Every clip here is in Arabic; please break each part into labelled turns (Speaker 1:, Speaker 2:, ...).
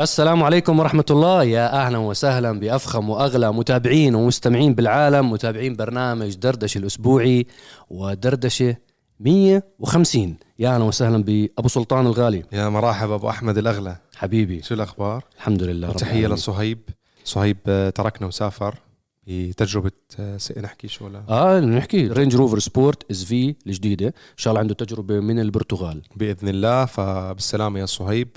Speaker 1: السلام عليكم ورحمة الله. يا أهلا وسهلا بأفخم وأغلى متابعين ومستمعين بالعالم متابعين برنامج دردشة الأسبوعي ودردشة 150 يا أهلا وسهلا بأبو سلطان الغالي.
Speaker 2: يا مرحبا أبو أحمد الأغلى.
Speaker 1: حبيبي.
Speaker 2: شو الأخبار؟
Speaker 1: الحمد لله العالمين.
Speaker 2: لصهيب. صهيب آه، تركنا وسافر بتجربة آه، نحكي شو ولا؟
Speaker 1: آه نحكي. Range Rover Sport SV الجديدة. إن شاء الله عنده تجربة من البرتغال.
Speaker 2: بإذن الله. فبالسلامة يا صهيب.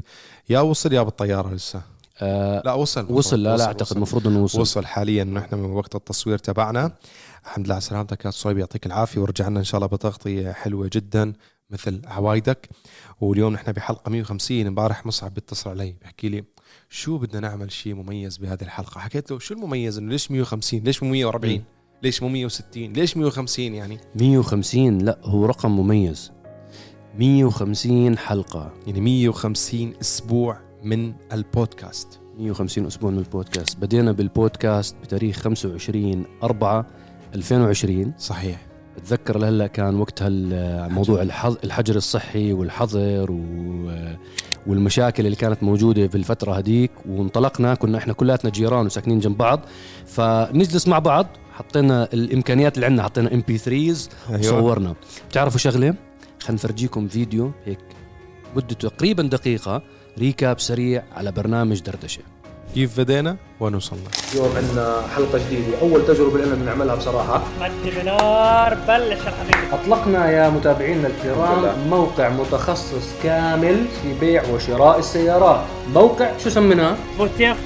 Speaker 2: يا وصل يا بالطيارة لسه.
Speaker 1: آه
Speaker 2: لا وصل
Speaker 1: وصل لا لا أعتقد
Speaker 2: وصل,
Speaker 1: المفروض أنه وصل,
Speaker 2: وصل حاليا نحن من وقت التصوير تبعنا. الحمد لله على سلامتك يا صهيب يعطيك العافية ورجعنا إن شاء الله بتغطية حلوة جدا مثل عوايدك واليوم نحن بحلقة 150 امبارح مصعب بيتصل علي بحكي لي شو بدنا نعمل شيء مميز بهذه الحلقة. حكيت له شو المميز؟ إنه ليش 150 ليش مو 140
Speaker 1: مم.
Speaker 2: ليش مو 160 ليش 150 يعني؟
Speaker 1: 150 لا هو رقم مميز. 150 حلقة.
Speaker 2: يعني 150 أسبوع من البودكاست.
Speaker 1: 150 أسبوع من البودكاست. بدينا بالبودكاست بتاريخ 25 4 2020
Speaker 2: صحيح.
Speaker 1: بتذكر لهلأ كان وقتها موضوع الحجر الصحي والحظر و- والمشاكل اللي كانت موجودة في الفترة هديك وانطلقنا كنا إحنا كلاتنا جيران وساكنين جنب بعض. فنجلس مع بعض حطينا الإمكانيات اللي عندنا حطينا إم بي 3 وصورنا. بتعرفوا شغلة؟ خلينا نفرجيكم فيديو هيك مدته تقريبا دقيقة recap سريع على برنامج دردشة.
Speaker 2: كيف بدينا؟ وين وصلنا؟
Speaker 1: اليوم عندنا حلقة جديدة أول تجربة لنا بنعملها بصراحة.
Speaker 3: مد بنار بلش الحبيب.
Speaker 1: أطلقنا يا متابعينا الكرام موقع متخصص كامل في بيع وشراء السيارات. موقع شو سميناه؟
Speaker 3: بوتيف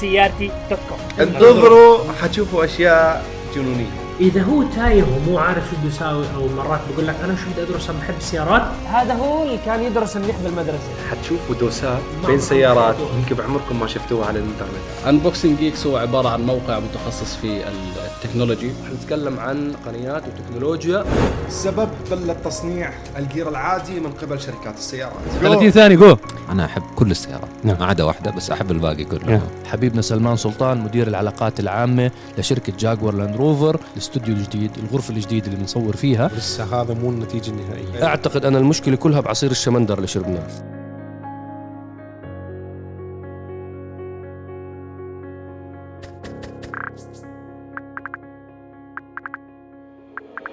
Speaker 3: سيارتي dot com.
Speaker 2: انتظروا حتشوفوا أشياء جنونية.
Speaker 4: إذا هو تايه ومو عارف شو بده يساوي أو مرات بقول لك أنا شو بدي أدرس أنا بحب السيارات.
Speaker 3: هذا هو اللي كان يدرس منيح بالمدرسة.
Speaker 2: حتشوفوا دوسات بين سيارات يمكن بعمركم ما شفتوها على الإنترنت.
Speaker 5: Unboxing Geeks هو عبارة عن موقع متخصص في التكنولوجي.
Speaker 1: نتكلم عن تقنيات وتكنولوجيا.
Speaker 2: السبب بل التصنيع ال gear العادي من قبل شركات السيارات.
Speaker 1: 30 ثانية جو
Speaker 6: أنا أحب كل السيارات
Speaker 1: نعم.
Speaker 6: ما عدا واحدة بس أحب الباقي كله.
Speaker 1: حبيبنا سلمان سلطان مدير العلاقات العامة لشركة Jaguar Land Rover الاستوديو الجديد الغرفة الجديدة اللي بنصور فيها.
Speaker 2: لسه هذا مو النتيجة النهائية.
Speaker 1: أعتقد أن المشكلة كلها بعصير الشمندر اللي شربناه.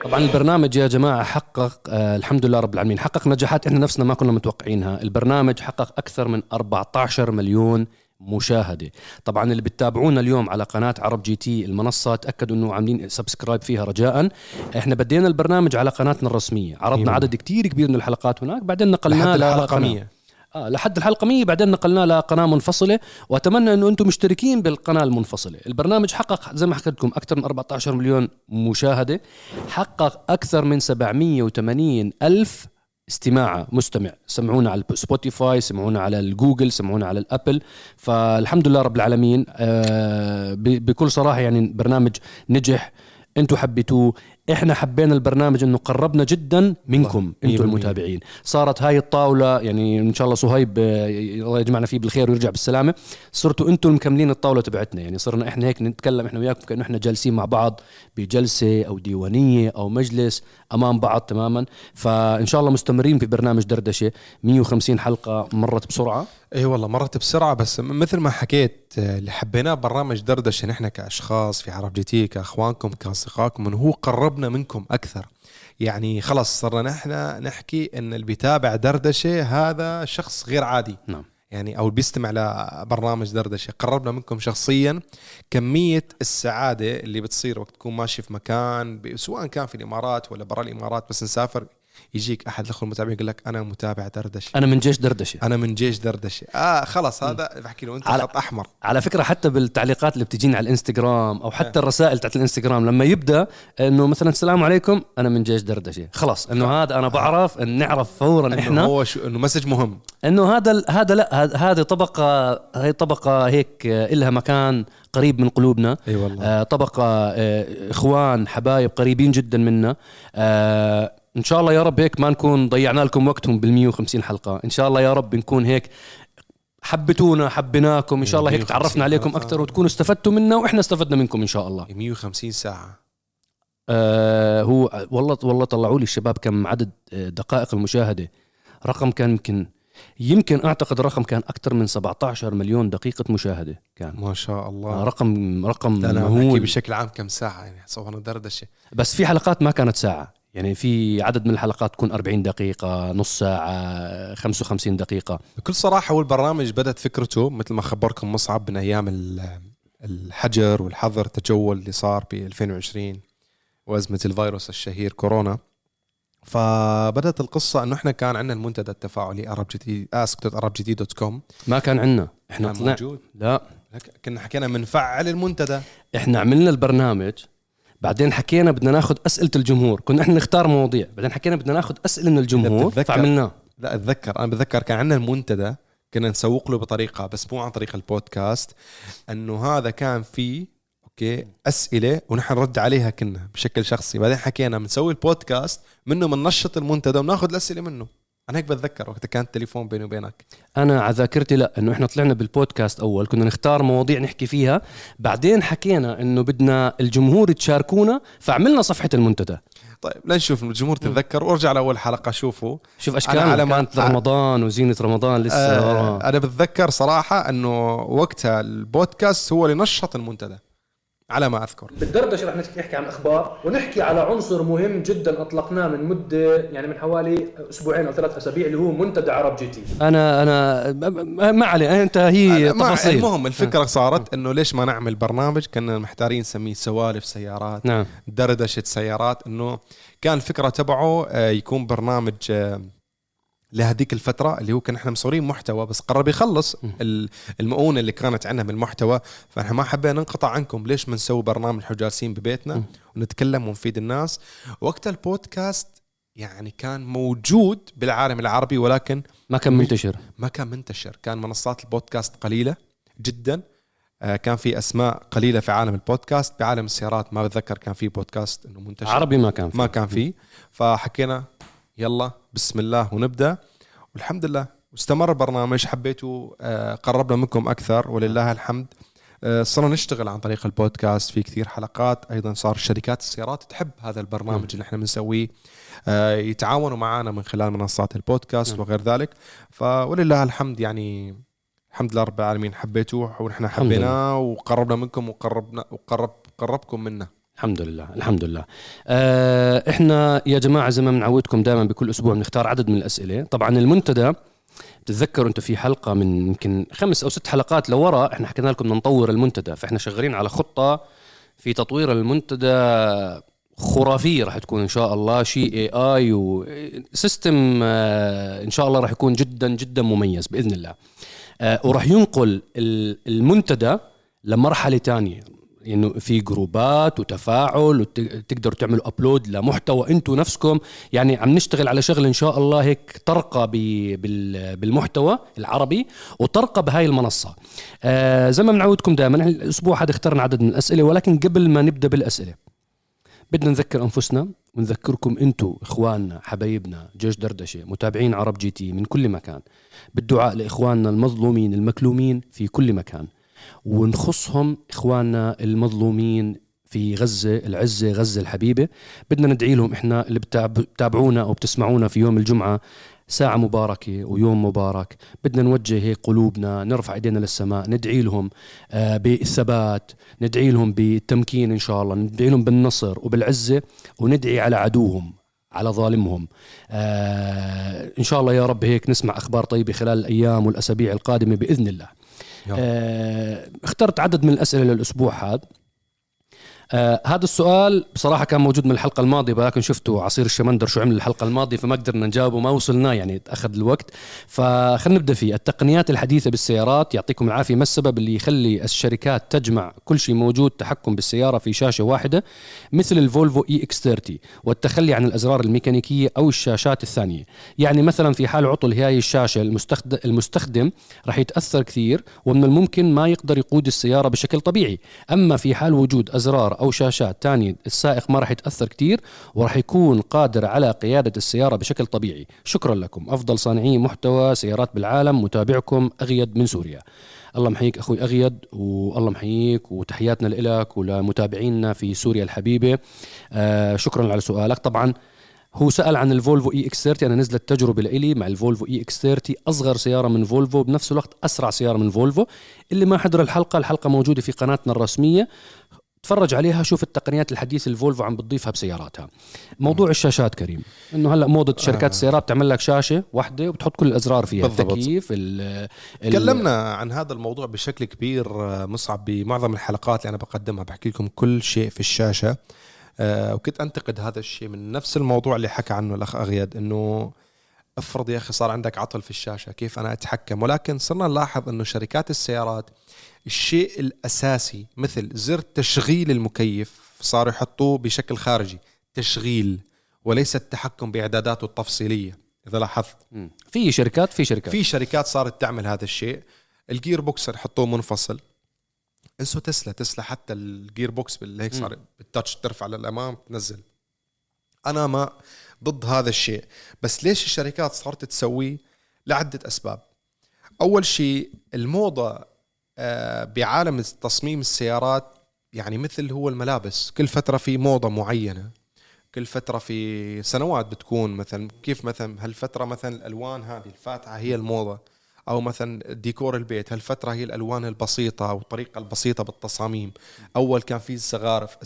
Speaker 1: طبعا البرنامج يا جماعة حقق آه الحمد لله رب العالمين حقق نجاحات إحنا نفسنا ما كنا متوقعينها. البرنامج حقق أكثر من 14 مليون مشاهدة. طبعا اللي بتتابعونا اليوم على قناة عرب GT المنصة تأكدوا إنه عاملين subscribe فيها رجاء إحنا بدينا البرنامج على قناتنا الرسمية. عرضنا. عدد كتير كبير من الحلقات هناك بعدين نقلناه
Speaker 2: الحلقة
Speaker 1: قناة.
Speaker 2: 100
Speaker 1: آه لحد الحلقة 100 بعدين نقلناه لقناة منفصلة. وأتمنى أنه أنتم مشتركين بالقناة المنفصلة. البرنامج حقق زي ما حكيت لكم أكثر من 14 مليون مشاهدة. حقق أكثر من 780 ألف استماعة مستمع. سمعونا على Spotify سمعونا على الجوجل سمعونا على ال Apple فالحمد لله رب العالمين آه بكل صراحة يعني برنامج نجح. أنتم حبيتوه إحنا حبينا البرنامج إنه قربنا جدا منكم
Speaker 2: أنتم.
Speaker 1: المتابعين. صارت هاي الطاولة يعني إن شاء الله صهيب آه، الله يجمعنا فيه بالخير ويرجع بالسلامة. صرتوا أنتم مكملين الطاولة تبعتنا. يعني صرنا إحنا هيك نتكلم إحنا وياكم كأنه إحنا جالسين مع بعض بجلسة أو ديوانية أو مجلس أمام بعض تماما. فإن شاء الله مستمرين في برنامج دردشة. 150 حلقة مرت بسرعة.
Speaker 2: اي والله مرت بسرعة. بس مثل ما حكيت آه، اللي حبيناه برنامج دردشة نحن كأشخاص في عرب GT كأخوانكم كأصدقائكم إنه هو قربنا منكم أكثر. يعني خلص صرنا نحن نحكي إن اللي بيتابع دردشة هذا شخص غير عادي.
Speaker 1: نعم.
Speaker 2: يعني أو بيستمع لبرنامج دردشة. قربنا منكم شخصيا. كمية السعادة اللي بتصير وقت تكون ماشي في مكان سواء كان في الإمارات ولا برا الإمارات بس نسافر يجيك أحد الأخوة المتابعين يقول لك أنا متابع دردشة.
Speaker 1: أنا من جيش دردشة.
Speaker 2: أنا من جيش دردشة. آه خلص هذا بحكي له أنت
Speaker 1: على-
Speaker 2: خط أحمر.
Speaker 1: على فكرة حتى بالتعليقات اللي بتجينا على الإنستغرام أو حتى الرسائل تاعت الإنستغرام لما يبدأ إنه مثلا السلام عليكم أنا من جيش دردشة. خلاص إنه هذا أنا بعرف إن نعرف فورا
Speaker 2: إنه
Speaker 1: إحنا.
Speaker 2: هو شو إنه مسج مهم.
Speaker 1: إنه هذا ال- هذا لا هذه طبقة هي طبقة هيك آه، إلها مكان قريب من قلوبنا.
Speaker 2: إي والله.
Speaker 1: آه، طبقة آه، إخوان حبايب قريبين جدا منا. آه، إن شاء الله يا رب هيك ما نكون ضيعنا لكم وقتهم بال 150 حلقة. إن شاء الله يا رب نكون هيك حبيتونا حبيناكم. إن شاء الله هيك
Speaker 2: 150
Speaker 1: تعرفنا عليكم. أكثر وتكونوا استفدتوا منا وإحنا استفدنا منكم إن شاء الله.
Speaker 2: 150 ساعة.
Speaker 1: آه هو والله والله طلعوا لي الشباب كم عدد آه، دقائق المشاهدة. رقم كان يمكن يمكن أعتقد الرقم كان أكثر من 17 مليون دقيقة مشاهدة كان.
Speaker 2: ما شاء
Speaker 1: آه،
Speaker 2: الله
Speaker 1: رقم رقم
Speaker 2: بحكي
Speaker 1: مهول.
Speaker 2: بشكل عام كم ساعة يعني صورنا دردشة.
Speaker 1: بس في حلقات ما كانت ساعة. يعني في عدد من الحلقات تكون 40 دقيقة نص ساعة 55 دقيقة.
Speaker 2: بكل صراحة هو البرنامج بدأت فكرته مثل ما خبركم مصعب من أيام ال- الحجر والحظر التجول اللي صار ب 2020 وأزمة الفيروس الشهير كورونا. فبدأت القصة إنه إحنا كان عندنا المنتدى التفاعلي عرب GT ask.arabgt dot com
Speaker 1: ما كان عندنا. إحنا
Speaker 2: كان
Speaker 1: طلع
Speaker 2: موجود.
Speaker 1: لا.
Speaker 2: كنا حكينا بنفعل المنتدى.
Speaker 1: إحنا عملنا البرنامج بعدين حكينا بدنا ناخذ أسئلة الجمهور. كنا إحنا نختار مواضيع. بعدين حكينا بدنا ناخذ أسئلة من الجمهور. فعملناه.
Speaker 2: لا أتذكر. أنا بتذكر كان عندنا المنتدى كنا نسوق له بطريقة بس مو عن طريق البودكاست إنه هذا كان فيه أوكي أسئلة ونحن نرد عليها كنا بشكل شخصي. بعدين حكينا بنسوي البودكاست منه بننشط المنتدى وناخذ الأسئلة منه. أنا هيك بتذكر وقت كان التليفون بيني وبينك.
Speaker 1: أنا على ذاكرتي لا إنه إحنا طلعنا بالبودكاست أول كنا نختار مواضيع نحكي فيها. بعدين حكينا إنه بدنا الجمهور تشاركونا فعملنا صفحة المنتدى.
Speaker 2: طيب لنشوف الجمهور تتذكر وارجع لأول حلقة شوفوا.
Speaker 1: شوف اشكال
Speaker 2: على ما-
Speaker 1: كانت رمضان وزينة رمضان لسه
Speaker 2: آه
Speaker 1: آه
Speaker 2: أنا بتذكر صراحة إنه وقتها البودكاست هو اللي نشط المنتدى. على ما أذكر.
Speaker 7: بالدردشه رح نحكي عن أخبار؟ ونحكي على عنصر مهم جدا أطلقناه من مدة يعني من حوالي أسبوعين أو ثلاث أسابيع اللي هو منتدى عرب GT.
Speaker 1: أنا أنا ما- علي أنت هي
Speaker 2: ما-
Speaker 1: تفاصيل.
Speaker 2: المهم الفكرة صارت إنه ليش ما نعمل برنامج؟ كنا محتارين نسميه سوالف سيارات
Speaker 1: نعم.
Speaker 2: دردشة سيارات إنه كان الفكرة تبعه آه، يكون برنامج آه، لهذيك الفترة اللي هو كان إحنا مصورين محتوى بس قرب يخلص ال- المؤونة اللي كانت عندنا من المحتوى. فإحنا ما حبينا ننقطع عنكم ليش ما نسوي برنامج حو جالسين ببيتنا ونتكلم ونفيد الناس. وقت البودكاست يعني كان موجود بالعالم العربي ولكن
Speaker 1: ما كان منتشر.
Speaker 2: ما كان منتشر. كان منصات البودكاست قليلة جدا. آه، كان في أسماء قليلة في عالم البودكاست. بعالم السيارات ما بتذكر كان في بودكاست إنه منتشر.
Speaker 1: عربي ما كان فيه.
Speaker 2: ما كان فيه. فحكينا يلا بسم الله ونبدأ. والحمد لله واستمر البرنامج حبيته آه، قربنا منكم أكثر ولله الحمد. آه، صرنا نشتغل عن طريق البودكاست في كثير حلقات. أيضا صار شركات السيارات تحب هذا البرنامج اللي إحنا بنسويه. آه، يتعاونوا معنا من خلال منصات البودكاست وغير ذلك. فولله الحمد يعني الحمد لله رب العالمين حبيتوه ونحن حبيناه وقربنا منكم وقربنا وقرب قربكم منا.
Speaker 1: الحمد لله الحمد لله. آه إحنا يا جماعة زي ما بنعودكم دائما بكل أسبوع بنختار عدد من الأسئلة. طبعا المنتدى بتتذكروا أنتم في حلقة من يمكن خمس أو ست حلقات لورا إحنا حكينا لكم نطور المنتدى فإحنا شغالين على خطة في تطوير المنتدى خرافية راح تكون إن شاء الله شيء AI و system إن شاء الله راح يكون جدا جدا مميز بإذن الله. آه وراح ينقل ال- المنتدى لمرحلة تانية. إنه في جروبات وتفاعل وتقدروا تعملوا upload لمحتوى أنتم نفسكم. يعني عم نشتغل على شغله إن شاء الله هيك ترقى بالمحتوى العربي وترقى بهاي المنصة. آه زي ما بنعودكم دائما الأسبوع هذا اخترنا عدد من الأسئلة ولكن قبل ما نبدأ بالأسئلة بدنا نذكر أنفسنا ونذكركم أنتم إخواننا حبايبنا جيش دردشة متابعين عرب جي تي من كل مكان. بالدعاء لإخواننا المظلومين المكلومين في كل مكان. ونخصهم إخواننا المظلومين في غزة العزة غزة الحبيبة. بدنا ندعي لهم إحنا اللي بتاب- بتابعونا أو بتسمعونا في يوم الجمعة ساعة مباركة ويوم مبارك. بدنا نوجه هيك قلوبنا نرفع إيدينا للسماء ندعي لهم آه، بالثبات ندعي لهم بالتمكين إن شاء الله ندعي لهم بالنصر وبالعزة وندعي على عدوهم على ظالمهم. آه إن شاء الله يا رب هيك نسمع أخبار طيبة خلال الأيام والأسابيع القادمة بإذن الله. اخترت عدد من الأسئلة للأسبوع هذا. آه هذا السؤال بصراحة كان موجود من الحلقة الماضية ولكن شفتوا عصير الشمندر شو عمل الحلقة الماضية فما قدرنا نجاوبه ما وصلنا يعني أخذ الوقت. فخلينا نبدأ فيه. التقنيات الحديثة بالسيارات يعطيكم العافية ما السبب اللي يخلي الشركات تجمع كل شيء موجود تحكم بالسيارة في شاشة واحدة؟ مثل الفولفو اي إكس 30 والتخلي عن الأزرار الميكانيكية أو الشاشات الثانية. يعني مثلا في حال عطل هاي الشاشة المستخدم, المستخدم راح يتأثر كثير ومن الممكن ما يقدر يقود السيارة بشكل طبيعي. أما في حال وجود أو شاشات تانية. السائق ما راح يتأثر كثير وراح يكون قادر على قيادة السيارة بشكل طبيعي. شكرا لكم. أفضل صانعي محتوى سيارات بالعالم. متابعكم أغيد من سوريا. الله محييك أخوي أغيد والله محييك وتحياتنا لك ولمتابعينا في سوريا الحبيبة. آه شكرا على سؤالك. طبعا هو سأل عن الفولفو إي إكس 30 أنا نزلت تجربة لإلي مع الفولفو إي إكس 30 أصغر سيارة من فولفو بنفس الوقت أسرع سيارة من فولفو. اللي ما حضر الحلقة الحلقة موجودة في قناتنا الرسمية. تفرج عليها شوف التقنيات الحديثه الفولفو عم بتضيفها بسياراتها. موضوع الشاشات كريم إنه هلأ موضة شركات السيارات بتعمل لك شاشة واحدة وبتحط كل الأزرار فيها
Speaker 2: بالضبط.
Speaker 1: التكييف ال ال-
Speaker 2: تكلمنا عن هذا الموضوع بشكل كبير آه، مصعب بمعظم الحلقات اللي أنا بقدمها. بحكي لكم كل شيء في الشاشة. آه، وكنت أنتقد هذا الشيء من نفس الموضوع اللي حكى عنه الأخ اغيد إنه افرض يا أخي صار عندك عطل في الشاشة كيف أنا أتحكم؟ ولكن صرنا نلاحظ إنه شركات السيارات الشيء الأساسي مثل زر تشغيل المكيف صاروا يحطوه بشكل خارجي تشغيل وليس التحكم بإعداداته التفصيلية. إذا لاحظت.
Speaker 1: في شركات في شركات.
Speaker 2: في شركات صارت تعمل هذا الشيء. ال gearbox يحطوه منفصل. انسوا تسلا تسلا حتى ال gearbox اللي هيك صار بال touch ترفع للأمام تنزل. أنا ما ضد هذا الشيء. بس ليش الشركات صارت تسويه؟ لعدة أسباب. أول شيء الموضة بعالم تصميم السيارات يعني مثل هو الملابس. كل فترة في موضة معينة. كل فترة في سنوات بتكون مثلا كيف مثلا هالفترة مثلا الألوان هذه الفاتحة هي الموضة. أو مثلا ديكور البيت هالفترة هي الألوان البسيطة والطريقة البسيطة بالتصاميم. أول كان في الزخارف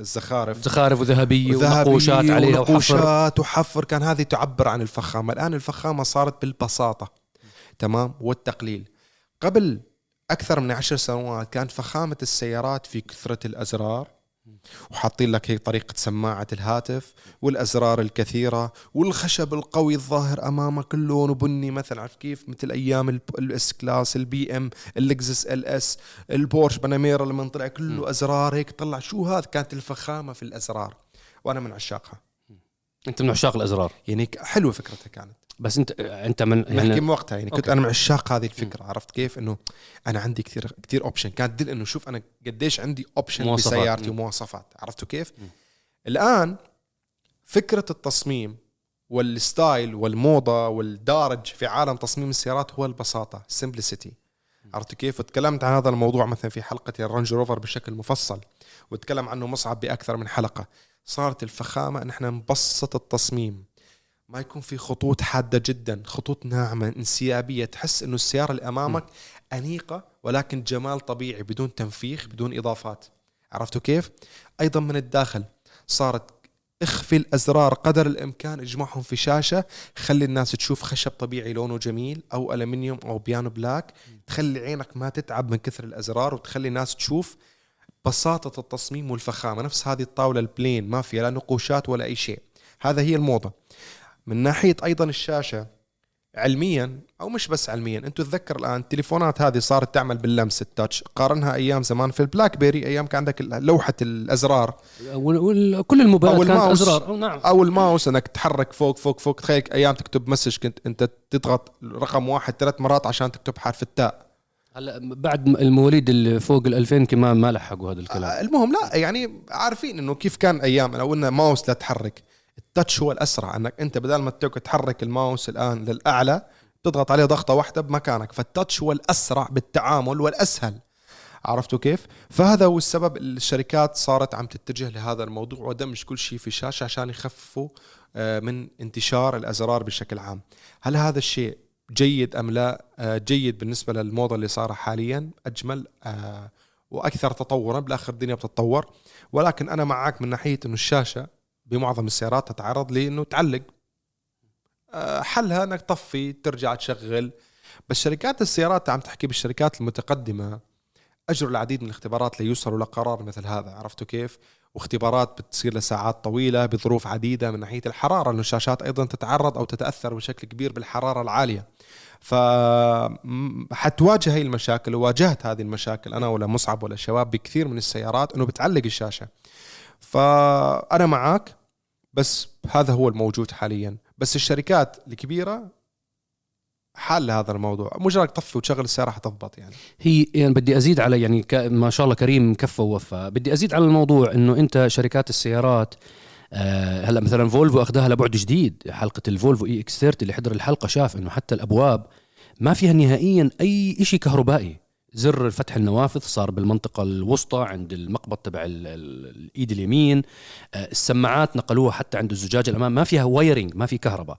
Speaker 2: الزخارف.
Speaker 1: زخارف وذهبية
Speaker 2: ذهبي
Speaker 1: ونقوشات عليها وحفر.
Speaker 2: ونقوشات وحفر. كان هذه تعبر عن الفخامة. الآن الفخامة صارت بالبساطة. تمام؟ والتقليل. قبل أكثر من عشر سنوات كانت فخامة السيارات في كثرة الأزرار وحاطين لك هيك طريقة سماعة الهاتف والأزرار الكثيرة والخشب القوي الظاهر أمامك لونه بني مثلا. عارف كيف؟ مثل أيام ال- ال S-Class البي ام اللكزس LS البورش باناميرا لما طلع كله أزرار هيك طلع شو هذا؟ كانت الفخامة في الأزرار. وأنا من عشاقها.
Speaker 1: أنت من عشاق الأزرار.
Speaker 2: يعني حلوة فكرتها كانت.
Speaker 1: بس انت انت من
Speaker 2: نحكي
Speaker 1: يعني
Speaker 2: من وقتها يعني كنت
Speaker 1: أوكي.
Speaker 2: أنا من عشاق هذه الفكرة عرفت كيف؟ إنه أنا عندي كثير كثير option كانت تدل إنه شوف أنا قديش عندي
Speaker 1: option.
Speaker 2: بسيارتي. ومواصفات. عرفتوا كيف؟ الآن فكرة التصميم وال style والموضة والدارج في عالم تصميم السيارات هو البساطة simplicity عرفت كيف؟ وتكلمت عن هذا الموضوع مثلا في حلقة الرانج روفر بشكل مفصل وتكلم عنه مصعب بأكثر من حلقة. صارت الفخامة إن إحنا نبسط التصميم. ما يكون في خطوط حادة جدا خطوط ناعمة انسيابية. تحس إنه السيارة اللي أمامك أنيقة ولكن جمال طبيعي بدون تنفيخ بدون إضافات. عرفتوا كيف؟ أيضا من الداخل صارت اخفي الأزرار قدر الإمكان اجمعهم في شاشة خلي الناس تشوف خشب طبيعي لونه جميل أو الومنيوم أو بيانو بلاك. تخلي عينك ما تتعب من كثر الأزرار وتخلي الناس تشوف بساطة التصميم والفخامة. نفس هذه الطاولة ال plain ما فيها لا نقوشات ولا أي شيء. هذا هي الموضة. من ناحية أيضا الشاشة علميا أو مش بس علميا أنتوا تذكر الآن التليفونات هذه صارت تعمل باللمس ال touch. قارنها أيام زمان في البلاك بيري أيام كان عندك
Speaker 1: وال- وال- كل الموبايلات
Speaker 2: أو
Speaker 1: كانت. أزرار. أو نعم.
Speaker 2: أو الماوس إنك تحرك فوق فوق فوق. تخيل أيام تكتب message كنت أنت تضغط رقم واحد ثلاث مرات عشان تكتب حرف التاء.
Speaker 1: هلا بعد المواليد اللي فوق ال 2000 كمان ما لحقوا هذا الكلام.
Speaker 2: آه، المهم لا يعني عارفين إنه كيف كان أيام لو قلنا ماوس لا تحرك. التاتش هو الأسرع إنك أنت بدل ما تحرك الماوس الآن للأعلى تضغط عليه ضغطة واحدة بمكانك فالتاتش هو الأسرع بالتعامل والأسهل عرفتوا كيف؟ فهذا هو السبب الشركات صارت عم تتجه لهذا الموضوع ودمج كل شيء في شاشة عشان يخففوا آه، من انتشار الأزرار بشكل عام. هل هذا الشيء جيد أم لا؟ آه، جيد بالنسبة للموضة اللي صار حاليا أجمل آه، وأكثر تطورا بالاخر الدنيا بتتطور ولكن أنا معك من ناحية إنه الشاشة بمعظم السيارات تتعرض لإنه تعلق. آه، حلها إنك تطفي ترجع تشغل. بس شركات السيارات عم تحكي بالشركات المتقدمة اجروا العديد من الاختبارات ليوصلوا لقرار مثل هذا عرفتوا كيف؟ واختبارات بتصير لساعات طويلة بظروف عديدة من ناحية الحرارة لأنه الشاشات أيضا تتعرض أو تتأثر بشكل كبير بالحرارة العالية. ف حتواجه هاي المشاكل وواجهت هذه المشاكل أنا ولا مصعب ولا شباب بكثير من السيارات إنه بتعلق الشاشة. فأنا معك بس هذا هو الموجود حاليا. بس الشركات الكبيرة حال هذا الموضوع. مجرد طفي وتشغل السيارة حتضبط يعني.
Speaker 1: هي يعني بدي أزيد على يعني. ما شاء الله كريم كفى ووفى. بدي أزيد على الموضوع إنه أنت شركات السيارات آه هلا مثلا فولفو أخذها لبعد جديد. حلقة الفولفو إي إكس 30 اللي حضر الحلقة شاف إنه حتى الأبواب ما فيها نهائيا أي شيء كهربائي. زر فتح النوافذ صار بالمنطقة الوسطى عند المقبض تبع ال- ال- الإيد اليمين. آه، السماعات نقلوها حتى عند الزجاج الأمام. ما فيها wiring ما في كهرباء.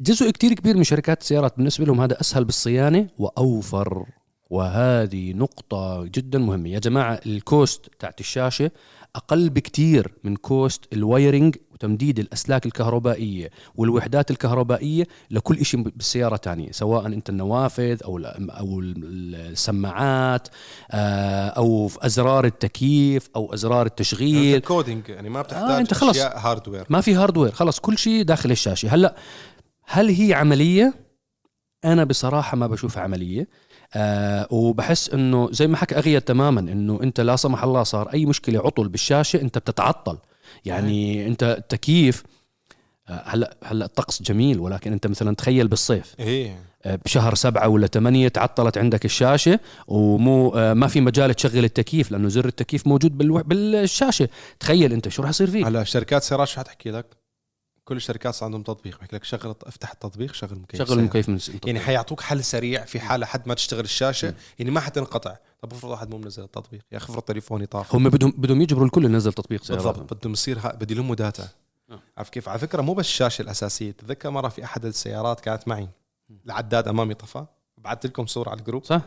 Speaker 1: جزء كتير كبير من شركات السيارات بالنسبة لهم هذا أسهل بالصيانة وأوفر. وهذه نقطة جدا مهمة. يا جماعة ال cost تاعت الشاشة أقل بكتير من cost ال wiring وتمديد الأسلاك الكهربائية والوحدات الكهربائية لكل شيء بالسيارة تانية سواء أنت النوافذ أو ال- أو السماعات آه، أو في أزرار التكييف أو أزرار التشغيل.
Speaker 2: coding يعني ما بتحتاج
Speaker 1: آه، أنت خلص.
Speaker 2: أشياء hardware
Speaker 1: ما في hardware خلص كل شيء داخل الشاشة. هلأ هل هي عملية؟ أنا بصراحة ما بشوفها عملية. آه وبحس إنه زي ما حكى أغيد تماما إنه أنت لا سمح الله صار أي مشكلة عطل بالشاشة أنت بتتعطل. يعني انت التكييف آه، هلا هلا الطقس جميل ولكن انت مثلا تخيل بالصيف.
Speaker 2: إيه.
Speaker 1: آه، بشهر سبعة ولا ثمانية تعطلت عندك الشاشة ومو آه، ما في مجال تشغل التكييف لأنه زر التكييف موجود. بالشاشة. تخيل أنت شو راح يصير فيك.
Speaker 2: هلا شركات سيارات شو حتحكي لك؟ كل الشركات صار عندهم تطبيق. بحكي لك شغل افتح التطبيق شغل مكيف
Speaker 1: شغل. المكيف من
Speaker 2: يعني حيعطوك حل سريع في حال لحد ما تشتغل الشاشة يعني ما حتنقطع. طب افرض واحد مو منزل التطبيق؟ يا أخي افرض تليفوني طاف
Speaker 1: هم بدهم بدهم يجبروا الكل ينزل تطبيق سيارات
Speaker 2: بالضبط بدهم يصير بدي يلموا data
Speaker 1: آه.
Speaker 2: عارف كيف؟ على فكرة مو بس الشاشة الأساسية تذكر مرة في أحد السيارات كانت معي العداد أمامي طفى. بعثت لكم صورة على ال
Speaker 1: group. صح؟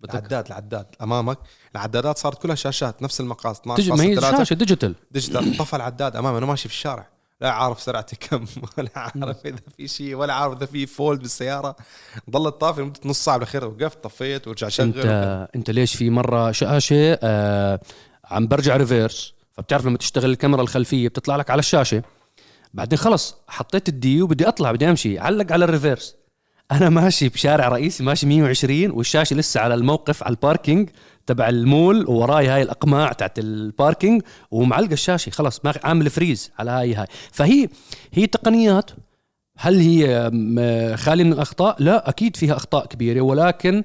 Speaker 1: بدك
Speaker 2: العداد العداد أمامك. العدادات صارت كلها شاشات نفس المقاس 12.3
Speaker 1: تجي ما هي شاشة digital
Speaker 2: digital طفى العداد أمامي أنا ماشي في الشارع. لا عارف سرعتي كم ولا عارف إذا في شيء ولا عارف إذا في fault بالسيارة. ضلت طافي لمدة نص ساعة بالأخير وقفت طفيت ورجع شغل
Speaker 1: أنت أنت ليش في مرة شاشه آه عم برجع reverse فبتعرف لما تشتغل الكاميرا الخلفية بتطلع لك على الشاشة. بعدين خلص حطيت ال D وبدي أطلع بدي أمشي. علق على ال reverse أنا ماشي بشارع رئيسي ماشي 120 والشاشة لسه على الموقف على ال parking. تبع المول ووراي هاي الأقماع تاعت ال parking ومعلقه الشاشة خلص ما عامل freeze على هاي هاي. فهي هي تقنيات. هل هي م- خالي من الأخطاء؟ لا أكيد فيها أخطاء كبيرة. ولكن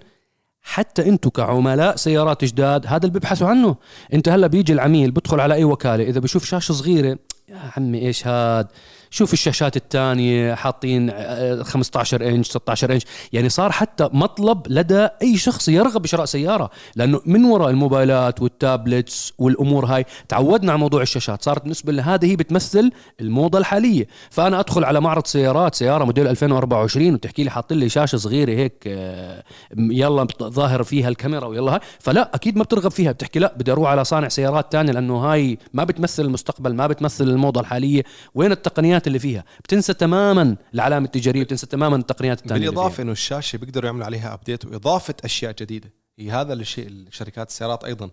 Speaker 1: حتى أنتم كعملاء سيارات جداد هذا اللي بيبحثوا عنه. أنت هلأ بيجي العميل بدخل على أي وكالة إذا بشوف شاشة صغيرة يا عمي إيش هاد؟ شوف الشاشات الثانية حاطين آه، 15 انش 16 انش يعني صار حتى مطلب لدى أي شخص يرغب بشراء سيارة. لأنه من وراء الموبايلات والتابلتس والأمور هاي تعودنا على موضوع الشاشات. صارت بالنسبة لنا هذه هي بتمثل الموضة الحالية. فأنا أدخل على معرض سيارات سيارة موديل 2024 وتحكي لي حاط لي شاشة صغيرة هيك آه، يلا ظاهر فيها الكاميرا ويلا هاي. فلا أكيد ما بترغب فيها. بتحكي لا بدي أروح على صانع سيارات تاني لأنه هاي ما بتمثل المستقبل ما بتمثل الموضة الحالية. وين التقنيات اللي فيها. بتنسى تماما العلامة التجارية بتنسى تماما التقنيات الثانية
Speaker 2: بالإضافة إنه الشاشة بيقدروا يعملوا عليها update وإضافة أشياء جديدة. هي هذا الشيء الشركات السيارات أيضا.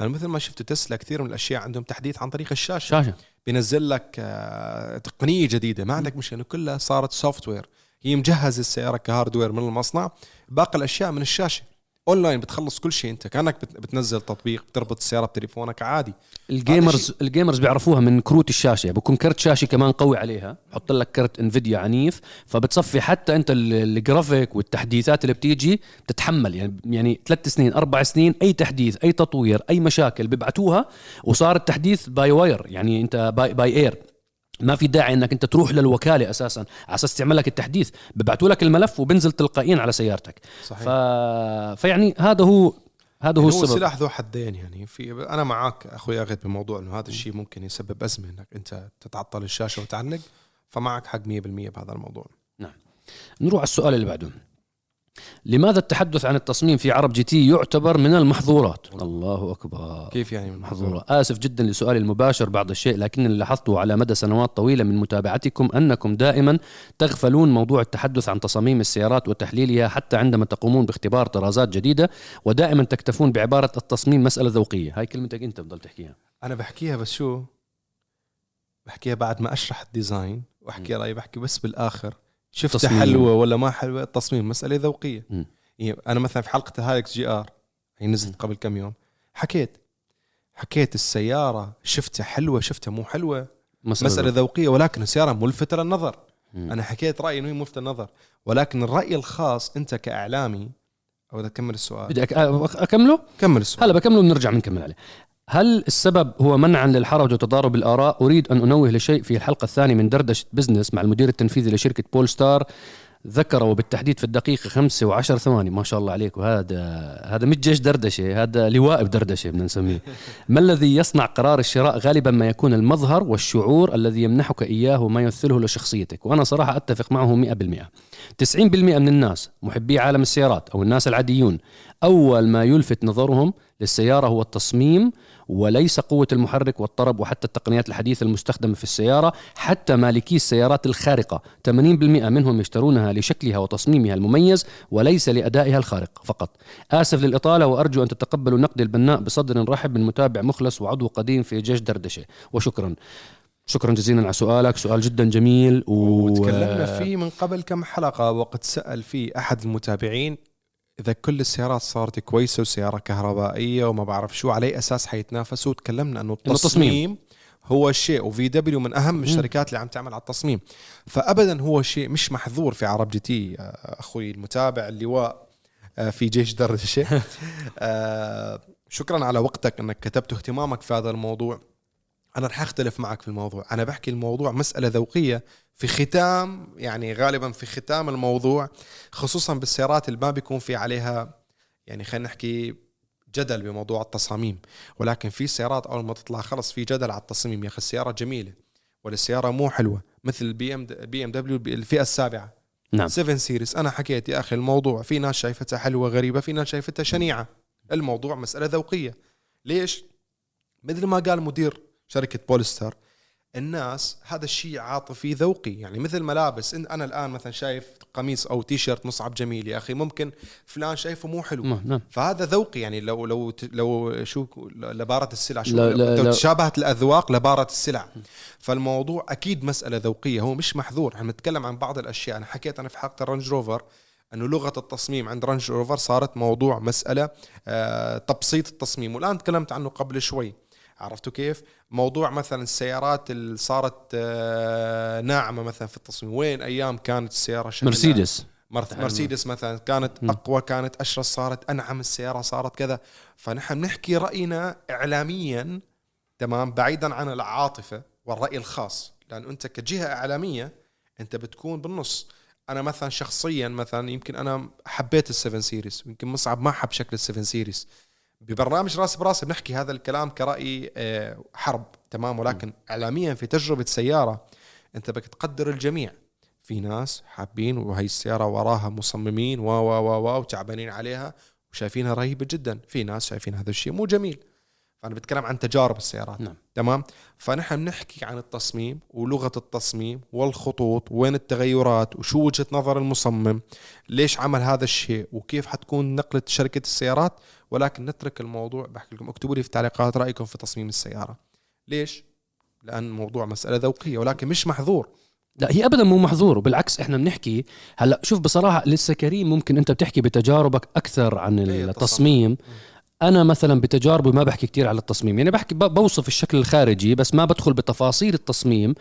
Speaker 2: لأنه مثل ما شفتوا تسلا كثير من الأشياء عندهم تحديث عن طريق الشاشة.
Speaker 1: شاشة.
Speaker 2: بينزل لك آه، تقنية جديدة. ما عندك مشكلة كلها صارت software هي مجهز السيارة ك hardware من المصنع. باقي الأشياء من الشاشة. أونلاين بتخلص كل شيء أنت كأنك بت- بتنزل تطبيق بتربط السياره بتليفونك عادي.
Speaker 1: ال gamers ال gamers بيعرفوها من كروت الشاشة بكون كرت شاشة كمان قوي عليها بحط لك كرت انفيديا عنيف فبتصفي حتى أنت ال- الجرافيك والتحديثات اللي بتيجي بتتحمل يعني يعني ثلاث سنين أربع سنين أي تحديث أي تطوير أي مشاكل بيبعتوها وصار التحديث by wire يعني أنت by, by air ما في داعي إنك أنت تروح للوكالة أساسا. على أساس تعمل لك التحديث. ببعتوا لك الملف وبنزل تلقائيا على سيارتك.
Speaker 2: صحيح.
Speaker 1: ف... فيعني هذا هو هذا هو
Speaker 2: هو
Speaker 1: السبب.
Speaker 2: سلاح ذو حدين يعني. في أنا معك أخوي اغد بموضوع إنه هذا الشيء ممكن يسبب أزمة إنك أنت تتعطل الشاشة وتعنق. فمعك حق 100% بهذا الموضوع.
Speaker 1: نروح على السؤال اللي بعده. لماذا التحدث عن التصميم في عرب جي تي يعتبر من المحظورات؟ الله أكبر.
Speaker 2: كيف يعني من
Speaker 1: محظورة. آسف جدا لسؤالي المباشر بعض الشيء لكن اللي لاحظته على مدى سنوات طويلة من متابعتكم أنكم دائما تغفلون موضوع التحدث عن تصاميم السيارات وتحليلها حتى عندما تقومون باختبار طرازات جديدة ودائما تكتفون بعبارة التصميم مسألة ذوقية. هاي كلمتك أنت بضل تحكيها.
Speaker 2: أنا بحكيها بس شو؟ بحكيها بعد ما أشرح ال design وأحكي رأيي بحكي بس بالآخر. شفتها
Speaker 1: تصميم.
Speaker 2: حلوة ولا ما حلوة؟ التصميم مسألة
Speaker 1: ذوقية.
Speaker 2: يعني أنا مثلا في حلقة ال Hilux GR هي نزلت قبل كم يوم حكيت حكيت السيارة شفتها حلوة شفتها مو حلوة؟ مسألة ذوقية ولكن السيارة ملفتة للنظر.
Speaker 1: مم.
Speaker 2: أنا حكيت رأيي إنه هي ملفتة للنظر. ولكن الرأي الخاص أنت كإعلامي أو إذا كمل السؤال.
Speaker 1: بدي أك- أكمله؟
Speaker 2: كمل السؤال.
Speaker 1: هلا بكمله وبنرجع بنكمل عليه. هل السبب هو منعا للحرج وتضارب الآراء؟ أريد أن أنوه لشيء في الحلقة الثانية من دردشة business مع المدير التنفيذي لشركة Polestar ذكر وبالتحديد في الدقيقة خمسة وعشر ثواني. ما شاء الله عليك. وهذا هذا مش جيش دردشة هذا لواء بدردشة بدنا نسميه. ما الذي يصنع قرار الشراء غالبا ما يكون المظهر والشعور الذي يمنحك إياه وما يمثله لشخصيتك؟ وأنا صراحة أتفق معه 100% 90% من الناس محبي عالم السيارات أو الناس العاديون أول ما يلفت نظرهم للسيارة هو التصميم وليس قوة المحرك والطرب وحتى التقنيات الحديثة المستخدمة في السيارة حتى مالكي السيارات الخارقة. 80% منهم يشترونها لشكلها وتصميمها المميز وليس لأدائها الخارق فقط. آسف للإطالة وأرجو أن تتقبلوا نقدي البناء بصدر رحب من متابع مخلص وعضو قديم في جيش دردشة. وشكرا. شكرا جزيلا على سؤالك. سؤال جدا جميل و...
Speaker 2: وتكلمنا فيه من قبل كم حلقة وقد سأل فيه أحد المتابعين. إذا كل السيارات صارت كويسة وسيارة كهربائية وما بعرف شو على اي أساس حيتنافسوا وتكلمنا أنه
Speaker 1: التصميم.
Speaker 2: التصميم هو الشيء و VW من أهم الشركات اللي عم تعمل على التصميم. فابدا هو شيء مش محظور في عرب GT آه، أخوي المتابع اللواء آه، في جيش دردشه آه، شكرا على وقتك إنك كتبت اهتمامك في هذا الموضوع. أنا رح أختلف معك في الموضوع. أنا بحكي الموضوع مسألة ذوقية في ختام يعني غالبا في ختام الموضوع خصوصا بالسيارات اللي ما بيكون في عليها يعني خلينا نحكي جدل بموضوع التصاميم. ولكن في سيارات أول ما تطلع خلص في جدل على التصميم يا أخي السيارة جميلة ولا السيارة مو حلوة. مثل ال BM BMW الفئة السابعة.
Speaker 1: نعم.
Speaker 2: 7 Series أنا حكيت يا أخي الموضوع في ناس شايفتها حلوة غريبة في ناس شايفتها شنيعة. الموضوع مسألة ذوقية. ليش؟ مثل ما قال مدير شركة Polestar الناس هذا الشيء عاطفي ذوقي. يعني مثل ملابس إن أنا الآن مثلا شايف قميص أو تي شيرت مصعب جميل يا أخي ممكن فلان شايفه مو حلو.
Speaker 1: م- نعم.
Speaker 2: فهذا ذوقي. يعني لو لو لو شو لبارت السلع شو
Speaker 1: لا-
Speaker 2: لو
Speaker 1: لا.
Speaker 2: تشابهت الأذواق لبارت السلع. فالموضوع أكيد مسألة ذوقية هو مش محظور. إحنا بنتكلم عن بعض الأشياء. أنا حكيت أنا في حلقة ال Range Rover إنه لغة التصميم عند رانج روفر صارت موضوع مسألة آه تبسيط التصميم. والآن تكلمت عنه قبل شوي. عرفتوا كيف؟ موضوع مثلا السيارات اللي صارت آه ناعمة مثلا في التصميم، وين أيام كانت السيارة شكلها؟
Speaker 1: مرسيدس.
Speaker 2: مرسيدس مثلا كانت أقوى كانت أشرس صارت أنعم السيارة صارت كذا. فنحن بنحكي رأينا اعلاميا تمام بعيدا عن العاطفة والرأي الخاص. لأنه أنت كجهة إعلامية أنت بتكون بالنص. أنا مثلا شخصيا مثلا يمكن أنا حبيت ال7 Series ويمكن مصعب ما حب شكل ال7 Series ببرنامج راس براس بنحكي هذا الكلام كرأي آه، حر تمام؟ ولكن اعلاميا في تجربة سيارة أنت بدك تقدر الجميع. في ناس حابين وهي السيارة وراها مصممين و و و و وتعبانين عليها وشايفينها رهيبة جدا. في ناس شايفين هذا الشيء مو جميل. فأنا بتكلم عن تجارب السيارات
Speaker 1: نعم.
Speaker 2: تمام؟ فنحن بنحكي عن التصميم ولغة التصميم والخطوط وين التغيرات وشو وجهة نظر المصمم ليش عمل هذا الشيء وكيف حتكون نقلة شركة السيارات. ولكن نترك الموضوع بحكي لكم اكتبوا لي في التعليقات رأيكم في تصميم السيارة. ليش؟ لأن الموضوع مسألة ذوقية ولكن مش محظور.
Speaker 1: لا هي ابدا مو محظور وبالعكس إحنا بنحكي هلأ شوف بصراحة لسه كريم ممكن أنت بتحكي بتجاربك أكثر عن
Speaker 2: إيه،
Speaker 1: التصميم. أنا مثلا بتجاربي ما بحكي كتير على التصميم يعني بحكي بوصف الشكل الخارجي بس ما بدخل بتفاصيل التصميم.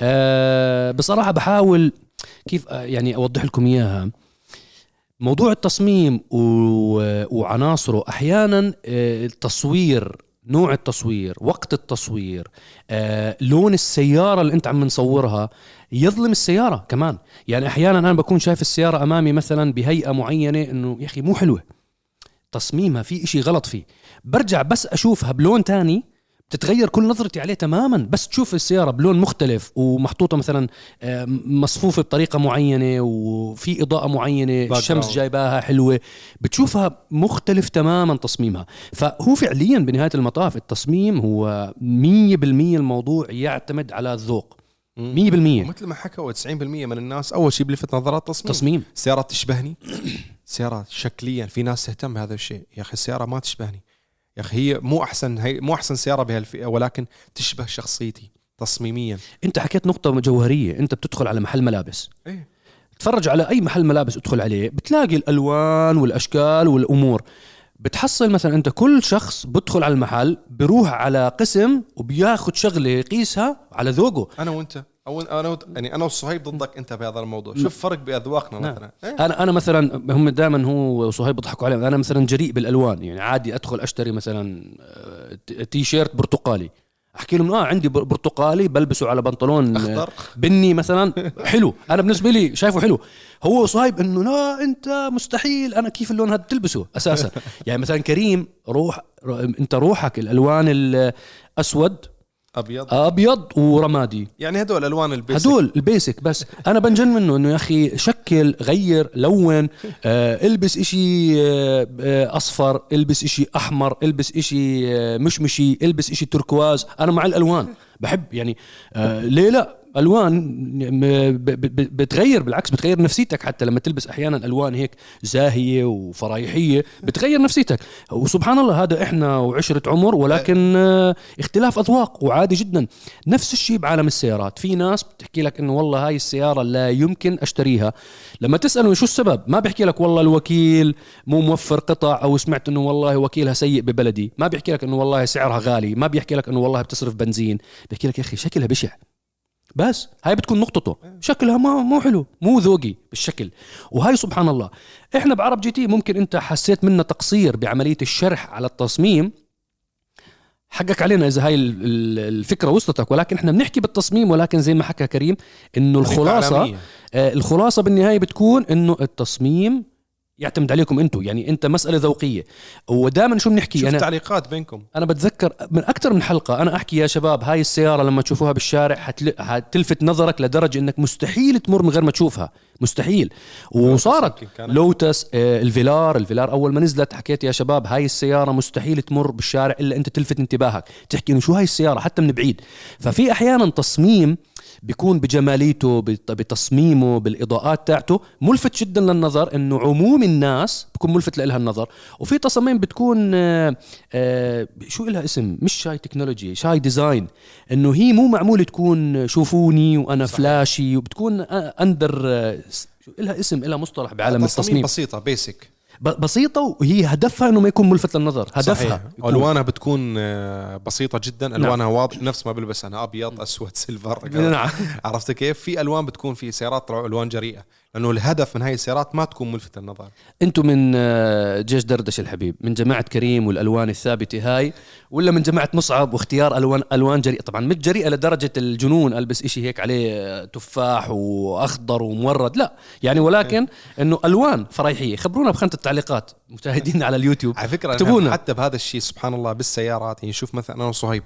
Speaker 1: أه بصراحة بحاول كيف آه، يعني أوضح لكم إياها. موضوع التصميم و- وعناصره أحيانا آه، التصوير نوع التصوير وقت التصوير آه، لون السيارة اللي أنت عم نصورها يظلم السيارة كمان. يعني أحيانا أنا بكون شايف السيارة أمامي مثلا بهيئة معينة إنه يا أخي مو حلوة. تصميمها في إشي غلط فيه. برجع بس أشوفها بلون تاني بتتغير كل نظرتي عليه تماما. بس تشوف السيارة بلون مختلف ومحطوطة مثلا آه، مصفوفة بطريقة معينة وفي إضاءة معينة. الشمس جايباها حلوة بتشوفها مختلف تماما تصميمها. فهو فعليا بنهاية المطاف التصميم هو 100% الموضوع يعتمد على الذوق. 100%
Speaker 2: ومثل ما حكوا 90% من الناس أول شيء بلفت نظرها التصميم.
Speaker 1: تصميم.
Speaker 2: سيارة تشبهني. سيارة شكليا في ناس تهتم بهذا الشيء. يا أخي السيارة ما تشبهني. يا أخي هي مو أحسن هي مو أحسن سيارة بهالفئة ولكن تشبه شخصيتي تصميميا.
Speaker 1: أنت حكيت نقطة جوهرية أنت بتدخل على محل ملابس.
Speaker 2: إيه.
Speaker 1: تفرج على أي محل ملابس ادخل عليه بتلاقي الألوان والأشكال والأمور. بتحصل مثلا أنت كل شخص بدخل على المحل بيروح على قسم وبياخذ شغلة يقيسها على ذوقه.
Speaker 2: أنا وأنت. أو أنا يعني أنا وصهيب ضدك أنت بهذا الموضوع. شوف فرق بأذواقنا
Speaker 1: نعم.
Speaker 2: مثلا. إيه؟
Speaker 1: أنا أنا مثلا هم دائما هو وصهيب بيضحكوا علي أنا مثلا جريء بالألوان. يعني عادي أدخل أشتري مثلا آه، تي شيرت برتقالي. أحكي لهم آه عندي بر- برتقالي بلبسه على بنطلون آه،
Speaker 2: أخضر.
Speaker 1: بني مثلا. حلو. أنا بالنسبة لي شايفه حلو. هو صايب إنه لا أنت مستحيل. أنا كيف اللون هذا بتلبسه أساسا. يعني مثلا كريم روح أنت روحك الألوان الاسود
Speaker 2: أبيض.
Speaker 1: أبيض ورمادي.
Speaker 2: يعني هدول ألوان ال basic.
Speaker 1: هدول ال basic بس أنا بنجن منه إنه يا أخي شكل غير لون آه إلبس إشي آه أصفر إلبس إشي أحمر إلبس إشي آه مشمشي إلبس إشي تركواز. أنا مع الألوان. بحب يعني آه ليه لا؟ الوان بتغير بالعكس بتغير نفسيتك حتى لما تلبس أحيانا ألوان هيك زاهية وفرايحية بتغير نفسيتك. وسبحان الله هذا إحنا وعشرة عمر ولكن آه، اختلاف أذواق وعادي جدا. نفس الشيء بعالم السيارات. في ناس بتحكي لك إنه والله هاي السيارة لا يمكن أشتريها. لما تساله شو السبب؟ ما بيحكي لك والله الوكيل مو موفر قطع أو سمعت إنه والله وكيلها سيء ببلدي. ما بيحكي لك إنه والله سعرها غالي. ما بيحكي لك إنه والله بتصرف بنزين. بيحكي لك يا أخي شكلها بشع. بس هاي بتكون نقطته. شكلها ما مو حلو مو ذوقي بالشكل. وهاي سبحان الله إحنا بعرب GT ممكن أنت حسيت منا تقصير بعملية الشرح على التصميم. حقك علينا إذا هاي ال- ال- الفكرة وصلتك ولكن إحنا بنحكي بالتصميم ولكن زي ما حكى كريم إنه
Speaker 2: الخلاصة.
Speaker 1: آه، الخلاصة بالنهاية بتكون إنه التصميم يعتمد عليكم أنتم يعني انت مسألة ذوقية. ودائما شو بنحكي؟
Speaker 2: شوف
Speaker 1: أنا
Speaker 2: تعليقات بينكم.
Speaker 1: أنا بتذكر من أكثر من حلقة أنا أحكي يا شباب هاي السيارة لما تشوفوها بالشارع حتل... حتلفت نظرك لدرجة إنك مستحيل تمر من غير ما تشوفها. مستحيل. وصارت. لوتس آه، ال Velar ال Velar أول ما نزلت حكيت يا شباب هاي السيارة مستحيل تمر بالشارع إلا أنت تلفت انتباهك. تحكي إنه شو هاي السيارة؟ حتى من بعيد. ففي أحيانا تصميم بيكون بجماليته بت- بتصميمه بالإضاءات تاعته ملفت جدا للنظر إنه عموم الناس بكون ملفت لها النظر. وفي تصاميم بتكون آه، آه، شو لها اسم؟ مش shy technology shy design. إنه هي مو معمول تكون شوفوني وأنا صحيح. flashy وبتكون under آه، لها اسم لها مصطلح بعالم التصميم.
Speaker 2: بسيطة
Speaker 1: basic بسيطة وهي هدفها إنه ما يكون ملفت للنظر هدفها.
Speaker 2: صحيح. ألوانها بتكون آه، بسيطة جدا. ألوانها واضح نفس ما بلبس أنا أبيض أسود silver
Speaker 1: نعم.
Speaker 2: عرفت كيف؟ في ألوان بتكون في سيارات طلعوا ألوان جريئة. لأنه الهدف من هاي السيارات ما تكون ملفته للنظر
Speaker 1: أنتم من آه، جيش دردش الحبيب من جماعة كريم والألوان الثابتة هاي ولا من جماعة مصعب واختيار ألوان ألوان جريئة؟ طبعا مش جريئة لدرجة الجنون ألبس إشي هيك عليه آه، تفاح وأخضر ومورد لا. يعني ولكن إنه ألوان فرايحيه خبرونا بخانه التعليقات مشاهدينا على اليوتيوب.
Speaker 2: على فكرة
Speaker 1: اكتبونا.
Speaker 2: أنا حتى بهذا الشيء سبحان الله بالسيارات يعني شوف مثلا أنا وصهيب.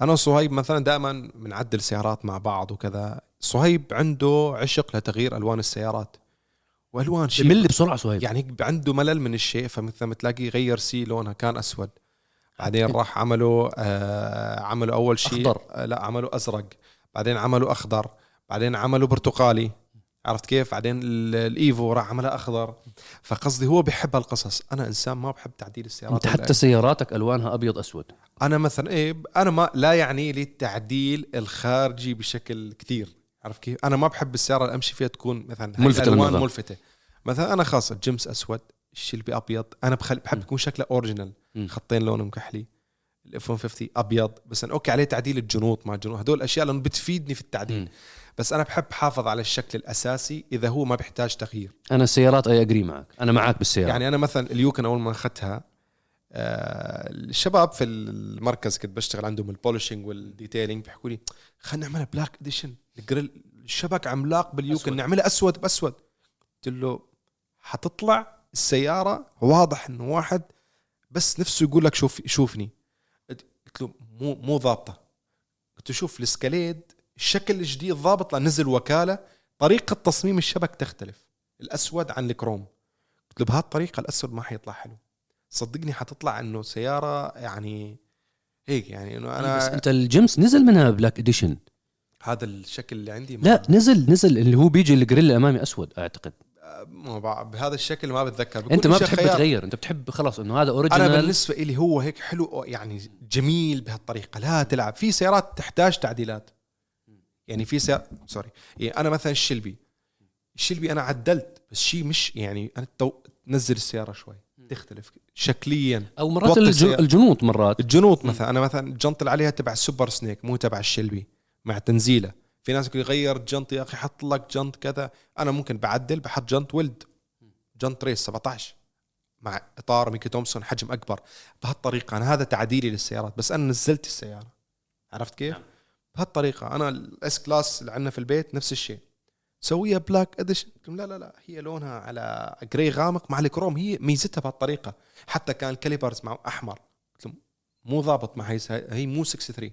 Speaker 2: أنا وصهيب مثلا دائما بنعدل سيارات مع بعض وكذا. صهيب عنده عشق لتغيير ألوان السيارات. وألوان شيء
Speaker 1: بمل بسرعة سهيل
Speaker 2: يعني عنده ملل من الشيء فمثلا تلاقيه غير سي لونها كان أسود. بعدين راح عملوا آه عملوا أول شيء
Speaker 1: أخضر.
Speaker 2: آه لا عملوا أزرق. بعدين عملوا أخضر. بعدين عملوا برتقالي. عرفت كيف؟ بعدين ال- الإيفو راح عملها أخضر. فقصدي هو بيحب هالقصص. أنا إنسان ما بحب تعديل السيارات
Speaker 1: أنت حتى سياراتك ألوانها أبيض أسود.
Speaker 2: أنا مثلا إيه أنا ما لا يعني لي التعديل الخارجي بشكل كثير. عرفت كيف؟ أنا ما بحب السيارة اللي أمشي فيها تكون مثلا
Speaker 1: ملفتة للنظر.
Speaker 2: ملفتة. مثلا أنا خاصة الجيمس أسود الشلبي أبيض أنا بخل... بحب يكون شكله
Speaker 1: original.
Speaker 2: خطين لونهم كحلي ال F-150 أبيض بس أنا okay عليه تعديل الجنوط ما جنوط هدول الأشياء لأنه بتفيدني في التعديل. بس أنا بحب حافظ على الشكل الأساسي إذا هو ما بيحتاج تغيير.
Speaker 1: أنا السيارات أي أجري معك. أنا معك بالسيارة. يعني
Speaker 2: أنا مثلا اليوكن أول ما أخذتها الشباب في المركز كنت بشتغل عندهم ال polishing وال detailing بيحكوا لي خلينا نعملها black edition ال grille الشبك عملاق باليوكن. نعملها أسود بأسود. قلت له حتطلع السيارة واضح إنه واحد بس نفسه يقول لك شوف شوفني. قلت له مو مو ضابطة. قلت له شوف الاسكاليد الشكل الجديد ضابط لأن نزل وكالة. طريقة تصميم الشبك تختلف الأسود عن الكروم. قلت له بهالطريقة الأسود ما حيطلع حلو. صدقني حتطلع إنه سيارة يعني هيك يعني إنه
Speaker 1: أنا بس
Speaker 2: أنا
Speaker 1: أنت الجيمس نزل منها black edition
Speaker 2: هذا الشكل اللي عندي ما-
Speaker 1: لا نزل نزل اللي هو بيجي ال grille الأمامي أسود أعتقد.
Speaker 2: ما بع- بهذا الشكل ما بتذكر.
Speaker 1: أنت ما بتحب
Speaker 2: خيار.
Speaker 1: تغير أنت بتحب خلاص إنه هذا
Speaker 2: أنا
Speaker 1: original
Speaker 2: بالنسبة لي هو هيك حلو يعني جميل بهالطريقة لا تلعب. في سيارات تحتاج تعديلات. يعني في سيارة sorry يعني أنا مثلا الشلبي. الشلبي أنا عدلت بس شيء مش يعني أنا تو... تنزل السيارة شوي. تختلف شكليا
Speaker 1: أو مرات. الجنوط مرات.
Speaker 2: الجنوط مثلا أنا مثلا الجنط اللي عليها تبع السوبر سنيك مو تبع الشلبي مع تنزيله. في ناس يقول يغير جنط يا أخي حط لك جنط كذا. أنا ممكن بعدل بحط جنط ولد. جنط ريس 17 مع إطار ميكي تومسون حجم أكبر. بهالطريقة أنا هذا تعديلي للسيارات بس أنا نزلت السيارة. عرفت كيف؟ بهالطريقة أنا الإس كلاس اللي عندنا في البيت نفس الشيء. سويها black edition قلت لا لا لا هي لونها على gray غامق مع الكروم. هي ميزتها بهالطريقة. حتى كان ال calipers مع أحمر. قلت لهم مو ضابط مع هي هي مو 63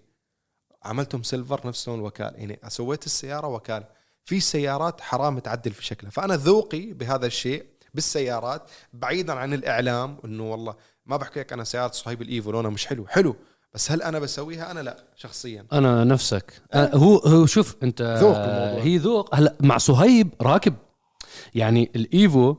Speaker 2: عملتهم silver نفس لون الوكالة. يعني سويت السيارة وكالة. في سيارات حرام تعدل في شكلها. فأنا ذوقي بهذا الشيء بالسيارات بعيدا عن الإعلام إنه والله ما بحكي لك أنا سياره صهيب الإيفو لونها مش حلو. حلو. بس هل أنا بسويها؟ أنا لا شخصيا.
Speaker 1: أنا نفسك. أه هو هو شوف أنت
Speaker 2: ذوق الموضوع.
Speaker 1: هي ذوق. هلا مع صهيب راكب. يعني الإيفو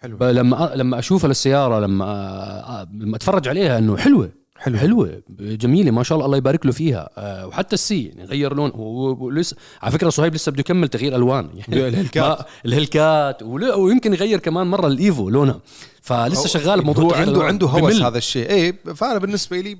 Speaker 2: حلو
Speaker 1: لما لما اشوفها للسياره لما لما أتفرج عليها إنه حلوة. حلوة. حلوة جميلة ما شاء الله الله يبارك له فيها. آه، وحتى السي يعني غير لون. ولسه على فكرة صهيب لسه بده يكمل تغيير ألوان. يعني
Speaker 2: الهلكات.
Speaker 1: الهلكات ويمكن يغير كمان مرة الإيفو لونها. فلسه شغال بموضوع
Speaker 2: هو عنده. عنده هوس
Speaker 1: بمل.
Speaker 2: هذا الشيء. إيه فأنا بالنسبة لي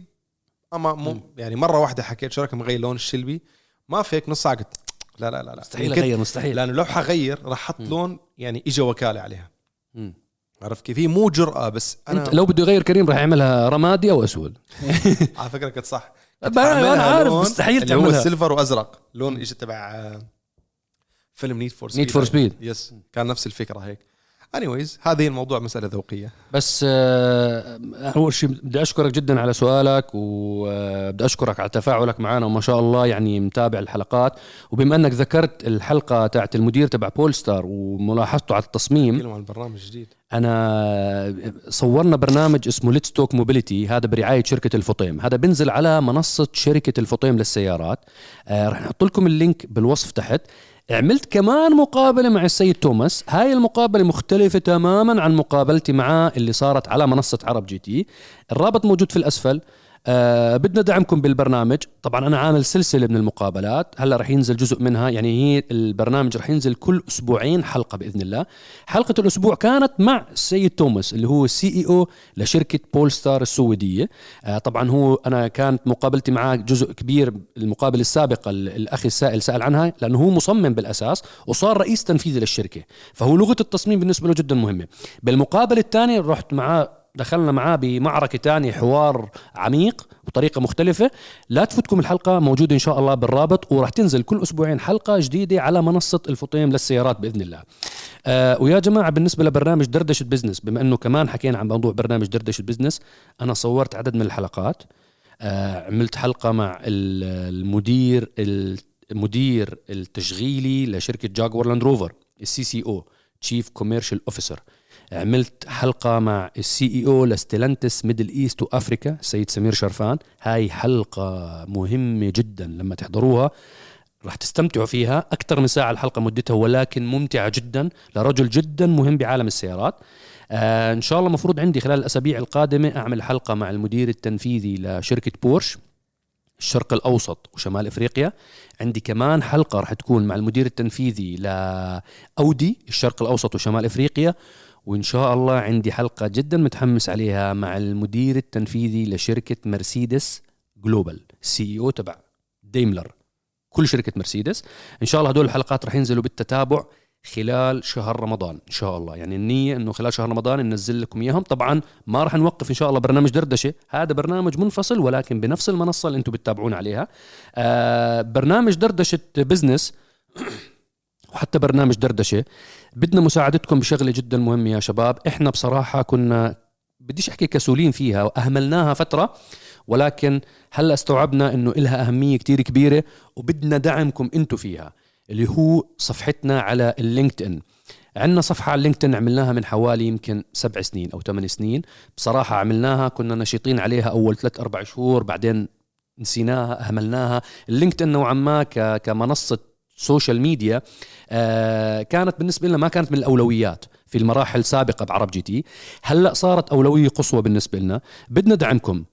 Speaker 2: أما مو يعني مرة واحدة حكيت شو رايكم نغير لون الشلبي؟ ما فيك نص ساعة قلت لا لا لا لا.
Speaker 1: مستحيل أغير مستحيل.
Speaker 2: لأنه لو حغير راح أحط لون يعني اجى وكالة عليها.
Speaker 1: مم.
Speaker 2: عرفت كيف؟ هي مو جرأة بس أنا
Speaker 1: أنت لو بده يغير كريم راح يعملها رمادي أو أسود.
Speaker 2: على فكرة كنت صح. كنت
Speaker 1: أنا عارف مستحيل
Speaker 2: اللي هو
Speaker 1: تعملها.
Speaker 2: السيلفر وأزرق. لون اجى تبع آه، فيلم نيد فور سبيد
Speaker 1: Need for Speed.
Speaker 2: يس كان نفس الفكرة هيك. Anyways هذه الموضوع مسألة ذوقية.
Speaker 1: بس آه، أول شيء بدي أشكرك جدا على سؤالك وبدي أشكرك على تفاعلك معنا وما شاء الله يعني متابع الحلقات. وبما أنك ذكرت الحلقة تاعت المدير تبع بولستار وملاحظته على التصميم
Speaker 2: عن البرنامج الجديد
Speaker 1: أنا صورنا برنامج اسمه Let's Talk Mobility هذا برعاية شركة الفطيم. هذا بنزل على منصة شركة الفطيم للسيارات. آه رح نحط لكم ال link بالوصف تحت. عملت كمان مقابلة مع السيد توماس. هاي المقابلة مختلفة تماما عن مقابلتي معاه اللي صارت على منصة عرب جي تي. الرابط موجود في الأسفل. آه بدنا دعمكم بالبرنامج. طبعا أنا عامل سلسلة من المقابلات. هلأ رح ينزل جزء منها. يعني هي البرنامج رح ينزل كل أسبوعين حلقة بإذن الله. حلقة الأسبوع كانت مع السيد توماس اللي هو ال CEO لشركة بولستار السويدية. آه طبعا هو أنا كانت مقابلتي معاه جزء كبير المقابلة السابقة ال- الأخ السائل سأل عنها لأنه هو مصمم بالأساس وصار رئيس تنفيذي للشركة. فهو لغة التصميم بالنسبة له جدا مهمة. بالمقابلة الثانية رحت معاه دخلنا معاه بمعركة تانية حوار عميق بطريقة مختلفة. لا تفوتكم الحلقة موجودة إن شاء الله بالرابط وراح تنزل كل أسبوعين حلقة جديدة على منصة الفطيم للسيارات بإذن الله. آه ويا جماعة بالنسبة لبرنامج دردشة business بما أنه كمان حكينا عن موضوع برنامج دردشة business أنا صورت عدد من الحلقات. آه عملت حلقة مع ال- المدير المدير التشغيلي لشركة جاكور لاند روفر ال CCO Chief Commercial Officer عملت حلقة مع ال CEO لستيلانتس Middle East و Africa السيد سمير شرفان. هاي حلقة مهمة جدا لما تحضروها. راح تستمتعوا فيها. أكثر من ساعة الحلقة مدتها ولكن ممتعة جدا لرجل جدا مهم بعالم السيارات. آه إن شاء الله مفروض عندي خلال الأسابيع القادمة أعمل حلقة مع المدير التنفيذي لشركة بورش الشرق الأوسط وشمال إفريقيا. عندي كمان حلقة راح تكون مع المدير التنفيذي لأودي الشرق الأوسط وشمال إفريقيا. وإن شاء الله عندي حلقة جدا متحمس عليها مع المدير التنفيذي لشركة مرسيدس global CEO تبع ديملر. كل شركة مرسيدس. إن شاء الله هدول الحلقات رح ينزلوا بالتتابع خلال شهر رمضان إن شاء الله. يعني النية إنه خلال شهر رمضان ننزل لكم إياهم. طبعا ما راح نوقف إن شاء الله برنامج دردشة. هذا برنامج منفصل ولكن بنفس المنصة اللي أنتم بتتابعون عليها. آه برنامج دردشة بزنس وحتى برنامج دردشة بدنا مساعدتكم بشغلة جدا مهمة يا شباب. إحنا بصراحة كنا بديش أحكي كسولين فيها وأهملناها فترة ولكن هلأ استوعبنا إنه إلها أهمية كتير كبيرة وبدنا دعمكم أنتم فيها اللي هو صفحتنا على اللينكد ان عندنا صفحة على لينكدين عملناها من حوالي يمكن سبع سنين أو ثمان سنين. بصراحة عملناها كنا نشيطين عليها أول ثلاث أربع شهور بعدين نسيناها أهملناها. اللينكدين نوعا ما كمنصة social media آه كانت بالنسبة لنا ما كانت من الأولويات في المراحل السابقة بعرب جي تي. هلأ صارت أولوية قصوى بالنسبة لنا. بدنا دعمكم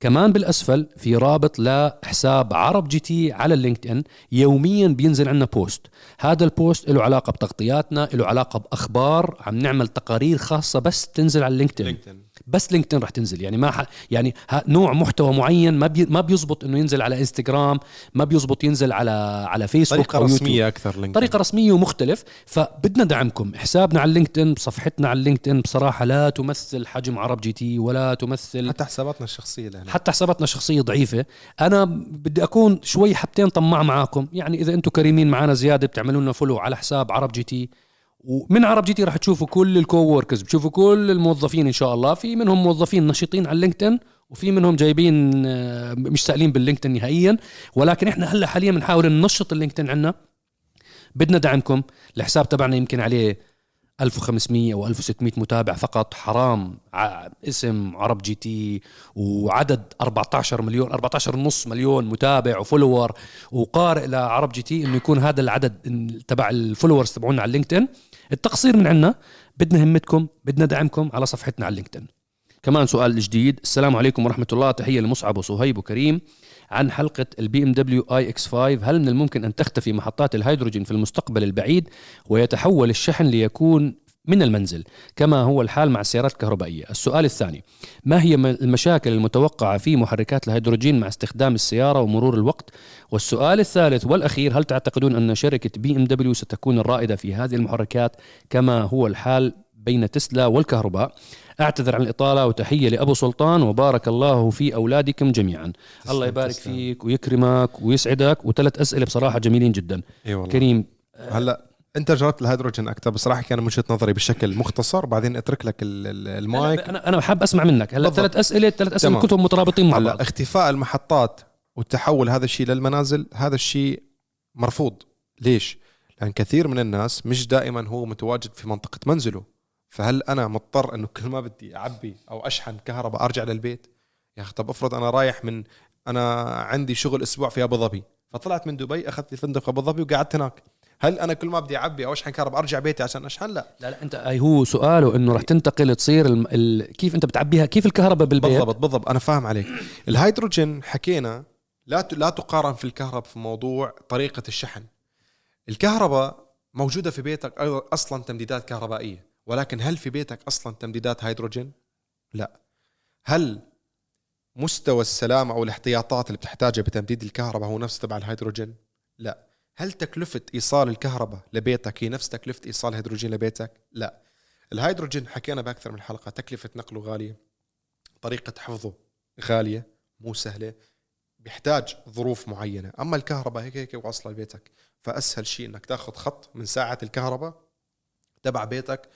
Speaker 1: كمان بالأسفل في رابط لحساب عرب جي تي على LinkedIn يوميا بينزل عندنا post. هذا البوست له علاقة بتغطياتنا له علاقة بأخبار. عم نعمل تقارير خاصة بس تنزل على
Speaker 2: LinkedIn
Speaker 1: بس LinkedIn رح تنزل. يعني ما ح... يعني ها نوع محتوى معين ما بي... ما بيزبط إنه ينزل على انستغرام ما بيزبط ينزل على على فيسبوك
Speaker 2: طريقة
Speaker 1: أو يوتيوب
Speaker 2: رسميه أكثر LinkedIn.
Speaker 1: طريقة رسمية ومختلف. فبدنا دعمكم. حسابنا على LinkedIn صفحتنا على LinkedIn بصراحة لا تمثل حجم عرب جي تي ولا تمثل
Speaker 2: حتى حساباتنا الشخصية لهنا.
Speaker 1: حتى حساباتنا الشخصية ضعيفة. أنا بدي أكون شوي حبتين طماع معاكم. يعني إذا أنتم كريمين معنا زيادة بتعملوا لنا follow على حساب عرب جي تي. ومن عرب جي تي راح تشوفوا كل ال coworkers بتشوفوا كل الموظفين إن شاء الله في منهم موظفين نشيطين على LinkedIn وفي منهم جايبين آه، مش سائلين بال LinkedIn نهائيا ولكن إحنا هلأ حاليا بنحاول ننشط ال LinkedIn عندنا بدنا دعمكم الحساب تبعنا يمكن عليه 1500 أو 1600 متابع فقط حرام اسم عرب جي تي وعدد 14 مليون 14 ونص مليون متابع و follower وقارئ لعرب جي تي إنه يكون هذا العدد تبع ال followers تبعونا على ال LinkedIn التقصير من عندنا بدنا همتكم بدنا دعمكم على صفحتنا على ال LinkedIn كمان سؤال جديد السلام عليكم ورحمة الله تحية لمصعب وصهيب وكريم عن حلقة ال BMW iX5 هل من الممكن أن تختفي محطات الهيدروجين في المستقبل البعيد ويتحول الشحن ليكون من المنزل كما هو الحال مع السيارات الكهربائية. السؤال الثاني ما هي المشاكل المتوقعة في محركات الهيدروجين مع استخدام السيارة ومرور الوقت؟ والسؤال الثالث والأخير هل تعتقدون أن شركة BMW ستكون الرائدة في هذه المحركات كما هو الحال بين تسلا والكهرباء؟ أعتذر عن الإطالة وتحية لأبو سلطان وبارك الله في أولادكم جميعا. الله يبارك
Speaker 2: تسلم.
Speaker 1: فيك ويكرمك ويسعدك. وثلاث أسئلة بصراحة جميلين جدا.
Speaker 2: إي والله.
Speaker 1: كريم
Speaker 2: هلأ انت جربت الهيدروجين أكثر بصراحة كان من وجهة نظري بشكل مختصر بعدين اترك لك ال- ال- المايك.
Speaker 1: أنا أنا حاب أسمع منك. هلا. ثلاث أسئلة ثلاث أسئلة
Speaker 2: تمام.
Speaker 1: كتب مترابطين مع بعض.
Speaker 2: اختفاء المحطات والتحول هذا الشيء للمنازل هذا الشيء مرفوض. ليش؟ لأن كثير من الناس مش دائما هو متواجد في منطقة منزله. فهل أنا مضطر إنه كل ما بدي أعبي أو أشحن كهرباء أرجع للبيت؟ يا أخي طب افرض أنا رايح من أنا عندي شغل أسبوع في أبو ظبي. فطلعت من دبي أخذت لي فندق أبو ظبي وقعدت هناك. هل أنا كل ما بدي أعبي أو أشحن كهرباء أرجع بيتي عشان أشحن؟ لا.
Speaker 1: لا لا أنت هي هو سؤاله إنه رح تنتقل تصير الم... ال... كيف أنت بتعبيها؟ كيف الكهرباء بالبيت؟
Speaker 2: بالضبط بالضبط أنا فاهم عليك. الهيدروجين حكينا لا ت- لا تقارن في الكهرباء في موضوع طريقة الشحن. الكهرباء موجودة في بيتك أصلا تمديدات كهربائية ولكن هل في بيتك أصلا تمديدات هيدروجين؟ لا. هل مستوى السلامة أو الاحتياطات اللي بتحتاجها بتمديد الكهرباء هو نفس تبع الهيدروجين؟ لا. هل تكلفة إيصال الكهرباء لبيتك هي نفس تكلفة إيصال الهيدروجين لبيتك؟ لا. الهيدروجين حكينا بأكثر من حلقة تكلفة نقله غالية طريقة حفظه غالية مو سهلة بيحتاج ظروف معينة. أما الكهرباء هيك هيك واصلة لبيتك فأسهل شيء أنك تاخذ خط من ساعة الكهرباء تبع بيتك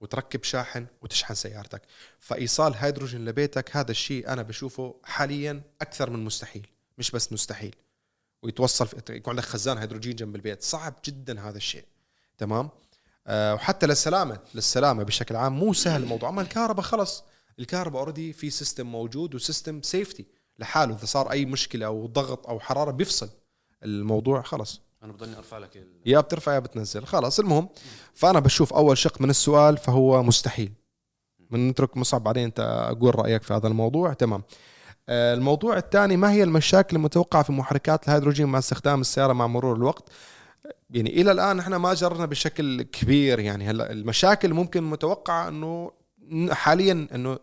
Speaker 2: وتركب شاحن وتشحن سيارتك. فإيصال هيدروجين لبيتك هذا الشيء أنا بشوفه حاليا أكثر من مستحيل مش بس مستحيل. ويتوصل في يكون عندك خزان هيدروجين جنب البيت. صعب جدا هذا الشيء. تمام؟ آه وحتى للسلامة للسلامة بشكل عام مو سهل الموضوع. أما الكهرباء خلص الكهرباء already في system موجود و system safety لحاله. إذا صار أي مشكلة أو ضغط أو حرارة بيفصل الموضوع خلص
Speaker 1: أنا بضلني أرفع لك ال...
Speaker 2: يا بترفع يا بتنزل. خلاص المهم فأنا بشوف أول شق من السؤال فهو مستحيل. من نترك مصعب بعدين أنت أقول رأيك في هذا الموضوع. تمام. الموضوع الثاني ما هي المشاكل المتوقعة في محركات الهيدروجين مع استخدام السيارة مع مرور الوقت؟ يعني إلى الآن إحنا ما جربنا بشكل كبير يعني. هلأ المشاكل ممكن متوقعة إنه حاليا إنه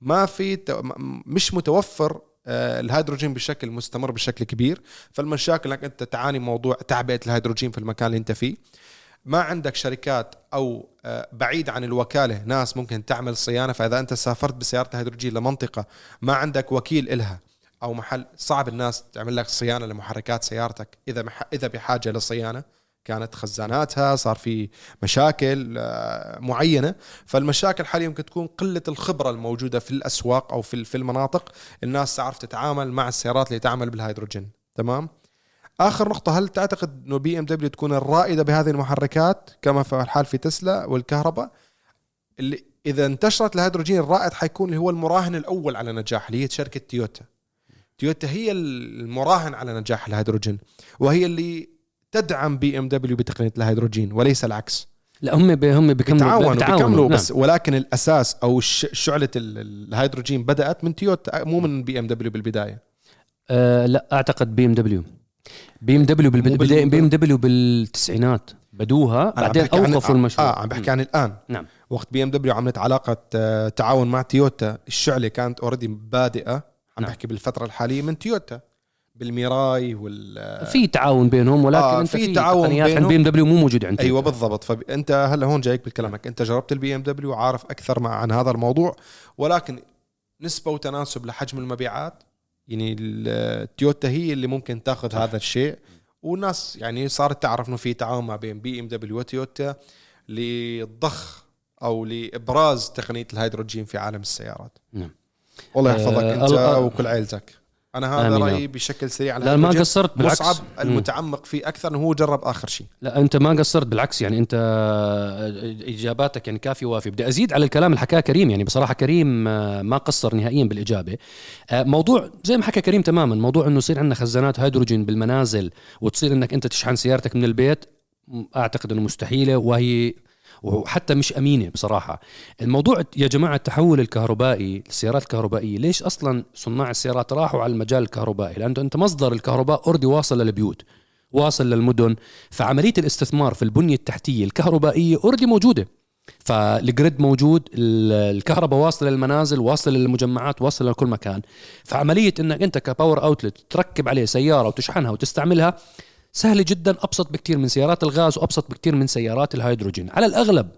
Speaker 2: ما في مش متوفر آه، الهيدروجين بشكل مستمر بشكل كبير. فالمشاكل إنك أنت تعاني موضوع تعبئة الهيدروجين في المكان اللي أنت فيه. ما عندك شركات أو آه، بعيد عن الوكالة ناس ممكن تعمل صيانة فإذا أنت سافرت بسيارة الهيدروجين لمنطقة ما عندك وكيل إلها أو محل صعب الناس تعمل لك صيانة لمحركات سيارتك. إذا. إذا بحاجة لصيانه كانت خزاناتها صار في مشاكل آه، معينة. فالمشاكل حاليا ممكن تكون قلة الخبرة الموجودة في الأسواق أو في في المناطق. الناس تعرف تتعامل مع السيارات اللي تعمل بالهيدروجين. تمام؟ آخر نقطة هل تعتقد إنه BMW تكون الرائدة بهذه المحركات كما في الحال في تسلا والكهرباء اللي إذا انتشرت الهيدروجين الرائد حيكون اللي هو المراهن الأول على نجاح اللي هي شركة تويوتا تويوتا هي المراهن على نجاح الهيدروجين وهي اللي تدعم BMW بتقنية الهيدروجين وليس العكس
Speaker 1: لا هم. هم بيكملوا
Speaker 2: بيتعاونوا بيكملوا
Speaker 1: نعم.
Speaker 2: بس ولكن الأساس أو شعلة ال- الهيدروجين بدأت من تويوتا مو من BMW بالبداية
Speaker 1: آه لا أعتقد BMW بي إم دبليو بالبدايه بي إم دبليو بالتسعينات. بدوها بعدين أوقفوا المشروع.
Speaker 2: آه عم بحكي عن الآن.
Speaker 1: نعم.
Speaker 2: وقت بي إم دبليو عملت علاقة آه، تعاون مع تويوتا الشعلة كانت already بادئة. عم
Speaker 1: نعم.
Speaker 2: بحكي بالفترة الحالية من تويوتا بالميراي وال
Speaker 1: في تعاون بينهم ولكن
Speaker 2: آه،
Speaker 1: أنت
Speaker 2: في تعاون
Speaker 1: تقنيات عند
Speaker 2: بينهم.
Speaker 1: BMW مو موجودة عند أيوه.
Speaker 2: بالضبط. فانت هلا هون جايك بكلامك أنت جربت ال BMW وعارف أكثر مع عن هذا الموضوع ولكن نسبة وتناسب لحجم المبيعات يعني التويوتا هي اللي ممكن تاخذ هذا الشيء. والناس يعني صارت تعرف إنه في تعاون ما بين BMW وتويوتا للضخ أو لإبراز تقنية الهيدروجين في عالم السيارات.
Speaker 1: نعم.
Speaker 2: والله يحفظك
Speaker 1: آه،
Speaker 2: أنت
Speaker 1: الله-
Speaker 2: وكل عيلتك أنا هذا
Speaker 1: آمين
Speaker 2: رأيي بشكل سريع على
Speaker 1: لا ما. قصرت بالعكس.
Speaker 2: مصعب. المتعمق فيه أكثر إنه هو جرب آخر شيء.
Speaker 1: لا أنت ما قصرت بالعكس يعني أنت إجاباتك يعني كافية وافيه بدي أزيد على الكلام اللي حكاه كريم يعني بصراحة كريم آه، ما قصر نهائيا بالإجابة. آه، موضوع زي ما حكى كريم تماما موضوع إنه يصير عندنا خزانات هيدروجين بالمنازل وتصير إنك أنت تشحن سيارتك من البيت أعتقد إنه مستحيلة وهي وحتى مش أمينة بصراحة. الموضوع يا جماعة التحول الكهربائي السيارات الكهربائية ليش أصلا صناع السيارات راحوا على المجال الكهربائي؟ لأنه أنت مصدر الكهرباء اوريدي واصل للبيوت واصل للمدن. فعملية الاستثمار في البنية التحتية الكهربائية already موجودة. فال grid موجود ال- الكهرباء واصلة للمنازل واصلة للمجمعات واصلة لكل مكان. فعملية إنك أنت ك power outlet تركب عليه سيارة وتشحنها وتستعملها سهله جدا أبسط بكثير من سيارات الغاز وأبسط بكثير من سيارات الهيدروجين. على الأغلب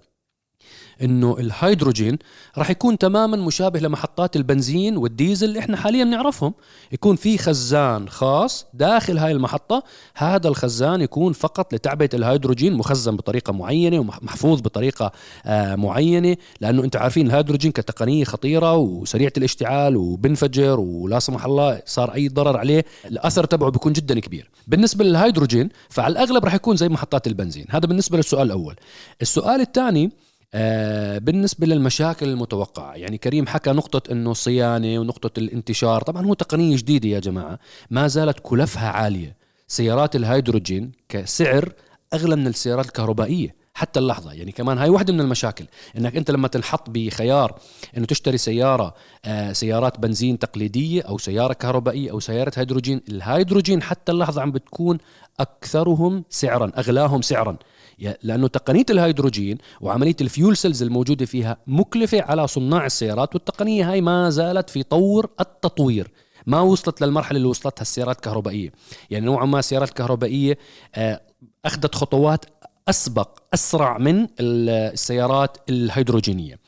Speaker 1: إنه الهيدروجين راح يكون تماما مشابه لمحطات البنزين والديزل اللي إحنا حاليا نعرفهم يكون في خزان خاص داخل هاي المحطة. هذا الخزان يكون فقط لتعبئة الهيدروجين مخزن بطريقة معينة ومحفوظ بطريقة آه، معينة لأنه أنت عارفين الهيدروجين كتقنية خطيرة وسريعة الاشتعال وبنفجر ولا سمح الله صار أي ضرر عليه الأثر تبعه بيكون جدا كبير. بالنسبة للهيدروجين فعلى الأغلب راح يكون زي محطات البنزين. هذا بالنسبة للسؤال الأول. السؤال الثاني آه، بالنسبة للمشاكل المتوقعة يعني كريم حكى نقطة أنه الصيانة ونقطة الانتشار طبعا هو تقنية جديدة يا جماعة ما زالت كلفها عالية. سيارات الهيدروجين كسعر أغلى من السيارات الكهربائية حتى اللحظة يعني كمان هاي واحدة من المشاكل إنك أنت لما تنحط بخيار إنه تشتري سيارة آه سيارات بنزين تقليدية أو سيارة كهربائية أو سيارة هيدروجين الهيدروجين حتى اللحظة عم بتكون أكثرهم سعرا أغلاهم سعرا. لأنه تقنية الهيدروجين وعملية ال fuel cells الموجودة فيها مكلفة على صناع السيارات والتقنية هاي ما زالت في طور التطوير. ما وصلت للمرحلة اللي وصلتها السيارات الكهربائية. يعني نوعا ما السيارات الكهربائية آه، أخذت خطوات أسبق أسرع من ال- السيارات الهيدروجينية.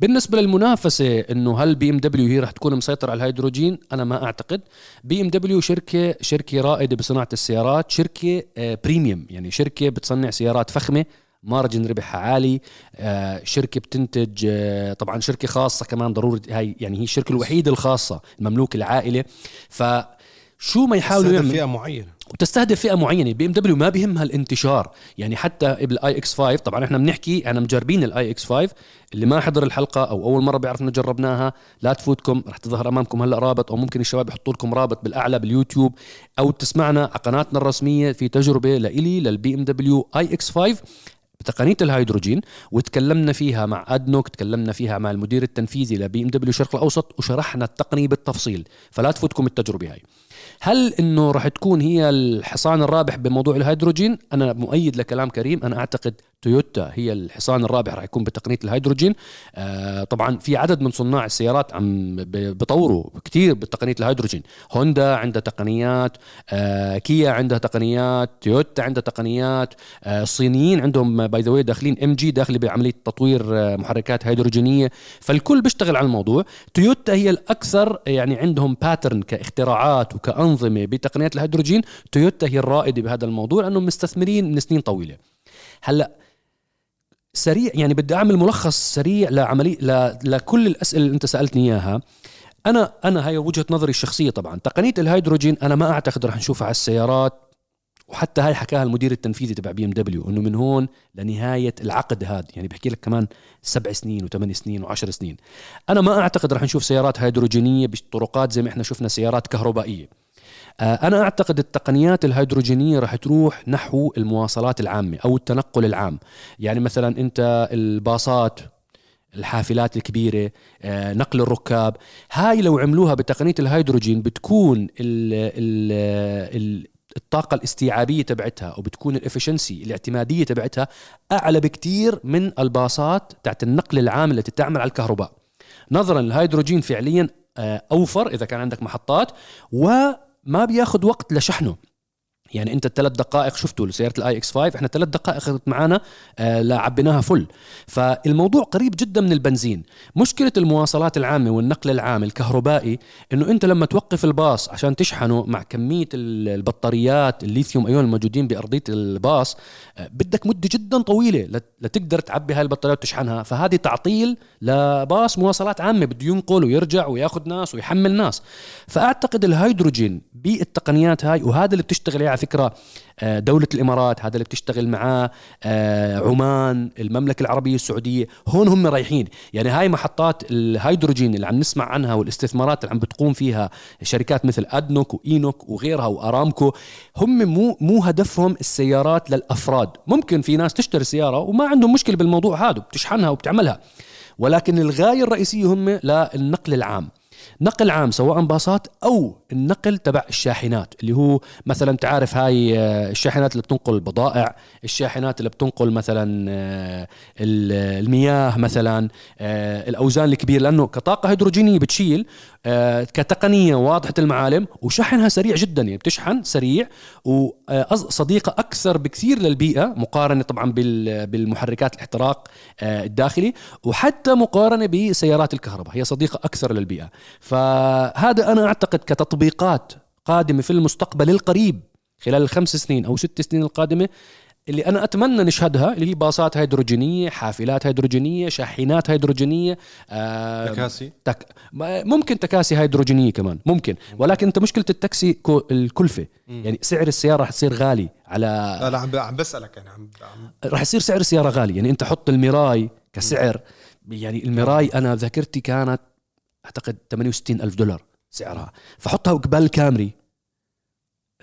Speaker 1: بالنسبة للمنافسة إنه هل BMW هي رح تكون مسيطرة على الهيدروجين؟ أنا ما أعتقد. BMW شركة شركة رائدة بصناعة السيارات شركة آه، premium يعني شركة بتصنع سيارات فخمة margin ربحها عالي آه، شركة بتنتج آه، طبعا شركة خاصة كمان ضروري هاي يعني هي الشركة الوحيدة الخاصة المملوكة العائلة. فشو ما يحاولوا يعملوا؟
Speaker 2: فئة معينة.
Speaker 1: وتستهدف فئة معينة. بي إم دبليو ما بيهمها الانتشار. يعني حتى بالاي إكس 5 طبعا إحنا بنحكي أنا مجربين الاي إكس 5 اللي ما حضر الحلقة أو أول مرة بيعرف إنه جربناها لا تفوتكم رح تظهر أمامكم هلأ رابط أو ممكن الشباب يحطوا لكم رابط بالأعلى باليوتيوب أو تسمعنا على قناتنا الرسمية في تجربة لإلي للبي إم دبليو اي إكس 5 بتقنية الهيدروجين. وتكلمنا فيها مع أدنوك تكلمنا فيها مع المدير التنفيذي لبي إم دبليو الشرق الأوسط وشرحنا التقنية بالتفصيل. فلا تفوتكم التجربة هاي. هل إنه راح تكون هي الحصان الرابح بموضوع الهيدروجين؟ أنا مؤيد لكلام كريم. أنا أعتقد تويوتا هي الحصان الرابح راح يكون بتقنية الهيدروجين. آه طبعا في عدد من صناع السيارات عم بطوروا كثير بتقنية الهيدروجين. هوندا عندها تقنيات آه كيا عندها تقنيات تويوتا عندها تقنيات آه الصينيين عندهم باي ذا واي داخلين إم جي داخلة بعملية تطوير آه محركات هيدروجينية. فالكل بيشتغل على الموضوع. تويوتا هي الأكثر يعني عندهم patent كاختراعات وكانظمه بتقنيات الهيدروجين تويوتا هي الرائدة بهذا الموضوع لأنهم مستثمرين من سنين طويلة. هلأ سريع يعني بدي أعمل ملخص سريع لعمليه ل... لكل الأسئلة اللي أنت سألتني إياها. أنا أنا هي وجهة نظري الشخصية طبعا. تقنية الهيدروجين أنا ما أعتقد رح نشوفها على السيارات وحتى هاي حكاها المدير التنفيذي تبع بي إم دبليو إنه من هون لنهاية العقد هذا. يعني بحكي لك كمان سبع سنين وثمان سنين وعشر سنين. أنا ما أعتقد رح نشوف سيارات هيدروجينية بطرقات زي ما إحنا شفنا سيارات كهربائية. أنا أعتقد التقنيات الهيدروجينية رح تروح نحو المواصلات العامة أو التنقل العام. يعني مثلا أنت الباصات الحافلات الكبيرة آه، نقل الركاب هاي لو عملوها بتقنية الهيدروجين بتكون ال ال ال الطاقة الاستيعابية تبعتها وبتكون الإفشنسي الاعتمادية تبعتها أعلى بكتير من الباصات تاعت النقل العام التي تعمل على الكهرباء. نظرا الهيدروجين فعليا آه، أوفر إذا كان عندك محطات وما بياخد وقت لشحنه. يعني انت الثلاث دقائق شفتوا سياره الاي إكس 5 إحنا ثلاث دقائق اخذت معنا آه full فالموضوع قريب جدا من البنزين. مشكلة المواصلات العامة والنقل العام الكهربائي إنه أنت لما توقف الباص عشان تشحنه مع كمية ال- البطاريات الليثيوم أيون الموجودين بأرضية الباص آه بدك مدة جدا طويلة لت- لتقدر تعبي هاي البطاريات وتشحنها. فهذه تعطيل لباص مواصلات عامة بده ينقل ويرجع وياخذ ناس ويحمل ناس. فأعتقد الهيدروجين بالتقنيات هاي وهذا اللي بتشتغل عليه فكرة آه، دولة الإمارات هذا اللي بتشتغل معاه آه، عمان المملكة العربية السعودية هون هم رايحين. يعني هاي محطات الهيدروجين اللي عم نسمع عنها والاستثمارات اللي عم بتقوم فيها شركات مثل أدنوك وإينوك وغيرها وأرامكو هم مو مو هدفهم السيارات للأفراد. ممكن في ناس تشتري سيارة وما عندهم مشكلة بالموضوع هذا بتشحنها وبتعملها. ولكن الغاية الرئيسية هم للنقل العام. نقل عام سواء باصات أو النقل تبع الشاحنات اللي هو مثلا تعرف هاي آه، الشاحنات اللي بتنقل البضائع الشاحنات اللي بتنقل مثلا آه، ال- المياه مثلا آه، الأوزان الكبيرة لأنه كطاقة هيدروجينية بتشيل كتقنية واضحة المعالم وشحنها سريع جدا يعني بتشحن سريع وصديقه أكثر بكثير للبيئة مقارنة طبعا بال- بالمحركات الاحتراق الداخلي وحتى مقارنة بسيارات الكهرباء هي صديقة أكثر للبيئة. فهذا أنا أعتقد كتطبيقات قادمة في المستقبل القريب خلال الخمس سنين أو ست سنين القادمة اللي أنا أتمنى نشهدها اللي هي باصات هيدروجينية حافلات هيدروجينية شاحنات هيدروجينية آه
Speaker 2: تكاسي.
Speaker 1: تك... ممكن تكاسي هيدروجينية كمان ممكن. ولكن أنت مشكلة التاكسي الكلفة. يعني سعر السيارة رح تصير غالي على
Speaker 2: لا لا عم عم بسألك يعني عم عم
Speaker 1: رح يصير سعر السيارة غالي. يعني أنت حط المراي كسعر. يعني المراي أنا ذاكرتي كانت أعتقد 68 ألف دولار سعرها. فحطها قبال الكامري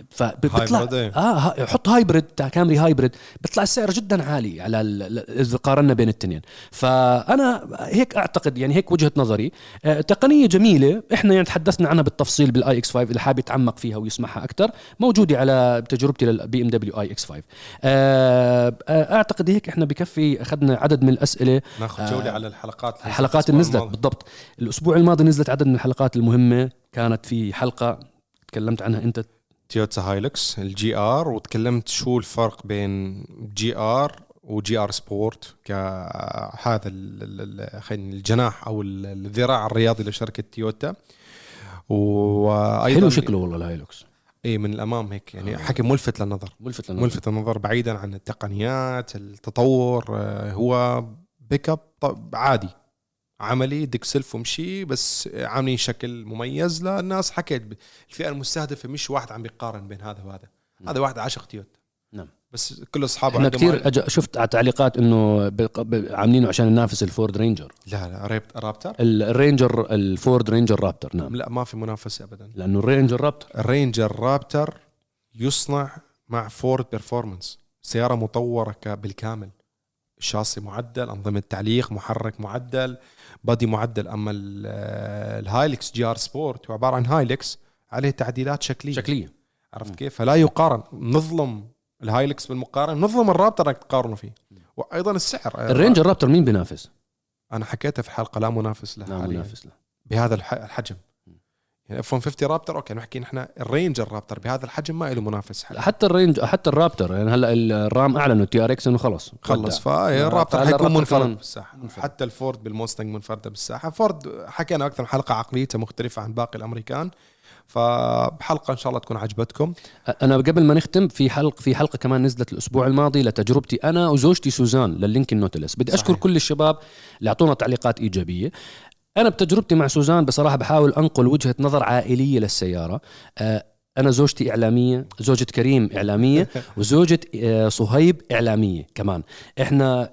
Speaker 1: فبيطلع
Speaker 2: إيه.
Speaker 1: آه حط hybrid تاع كامري hybrid بيطلع السعر جدا عالي على اذا قارنا بين الاثنين فأنا هيك أعتقد يعني هيك وجهة نظري. آه تقنية جميلة. إحنا يعني تحدثنا عنها بالتفصيل بالاي إكس 5 اللي حابب يتعمق فيها ويسمعها أكثر موجودة على تجربتي للبي إم دبليو اي إكس 5 آه آه، أعتقد هيك إحنا بكفي أخذنا عدد من الأسئلة.
Speaker 2: ناخذ جولة على الحلقات
Speaker 1: الحلقات اللي نزلت بالضبط. الأسبوع الماضي نزلت عدد من الحلقات المهمة. كانت في حلقة تكلمت عنها أنت
Speaker 2: تويوتا هايلكس الجي آر وتكلمت شو الفرق بين جي آر وجي آر سبورت كهذا خلينا الجناح أو ال- الذراع الرياضي لشركة تويوتا. وأيضا
Speaker 1: حلو شكله والله الهايلوكس.
Speaker 2: اي من الأمام هيك يعني حكي ملفت للنظر.
Speaker 1: ملفت للنظر.
Speaker 2: ملفت للنظر بعيدا عن التقنيات التطور آه، هو بيك اب عادي. عملي دق سلف ومشي بس عاملين شكل مميز للناس. حكيت الفئة المستهدفة مش واحد عم بيقارن بين هذا وهذا. هذا واحد عاشق تويوتا
Speaker 1: نعم.
Speaker 2: بس كل أصحابه
Speaker 1: إحنا
Speaker 2: عندهم
Speaker 1: كثير أج... شفت على تعليقات إنه ب- عاملينه عشان ينافس الفورد رينجر.
Speaker 2: لا لا رابتر رابتر؟
Speaker 1: ال- الرينجر الفورد رينجر رابتر نعم.
Speaker 2: لا ما في منافسة ابدا.
Speaker 1: لأنه الرينجر رابتر.
Speaker 2: الرينجر رابتر يصنع مع فورد بيرفورمانس سيارة مطورة بالكامل. الشاصي معدل أنظمة تعليق محرك معدل. بادي معدل أما ال- الهايلكس جي آر سبورت هو عبارة عن هايلكس عليه تعديلات شكلية.
Speaker 1: شكلية.
Speaker 2: عرفت كيف؟ فلا يقارن نظلم الهايلكس بالمقارنة نظلم الرابتر انك تقارنه فيه. وأيضا السعر.
Speaker 1: الرينجر رابتر مين بينافس؟
Speaker 2: أنا حكيتها في حلقة لا منافس له
Speaker 1: لا. منافس له.
Speaker 2: بهذا الح- الحجم. يعني اف 150 رابتر okay نحكي نحن الرينجر رابتر بهذا الحجم ما له منافس حالياً.
Speaker 1: حتى الرينج حتى الرابتر يعني هلأ الرام اعلنوا تي ار إكس إنه خلص
Speaker 2: خلص. فالرابتر
Speaker 1: فهلا
Speaker 2: حيكون
Speaker 1: الرابتر
Speaker 2: منفرد بالساحة
Speaker 1: منفرد.
Speaker 2: حتى الفورد بالموستنج منفردة بالساحة فورد حكينا أكثر من حلقة عقليته مختلفة عن باقي الأمريكان فبحلقة إن شاء الله تكون عجبتكم
Speaker 1: أنا قبل ما نختم في حلقه في حلقة كمان نزلت الأسبوع الماضي لتجربتي أنا وزوجتي سوزان لللينكن نوتيلوس بدي أشكر
Speaker 2: صحيح.
Speaker 1: كل الشباب اللي أعطونا تعليقات إيجابية أنا بتجربتي مع سوزان بصراحة بحاول أنقل وجهة نظر عائلية للسيارة. آه، أنا زوجتي إعلامية زوجة كريم إعلامية وزوجة آه، صهيب إعلامية كمان. إحنا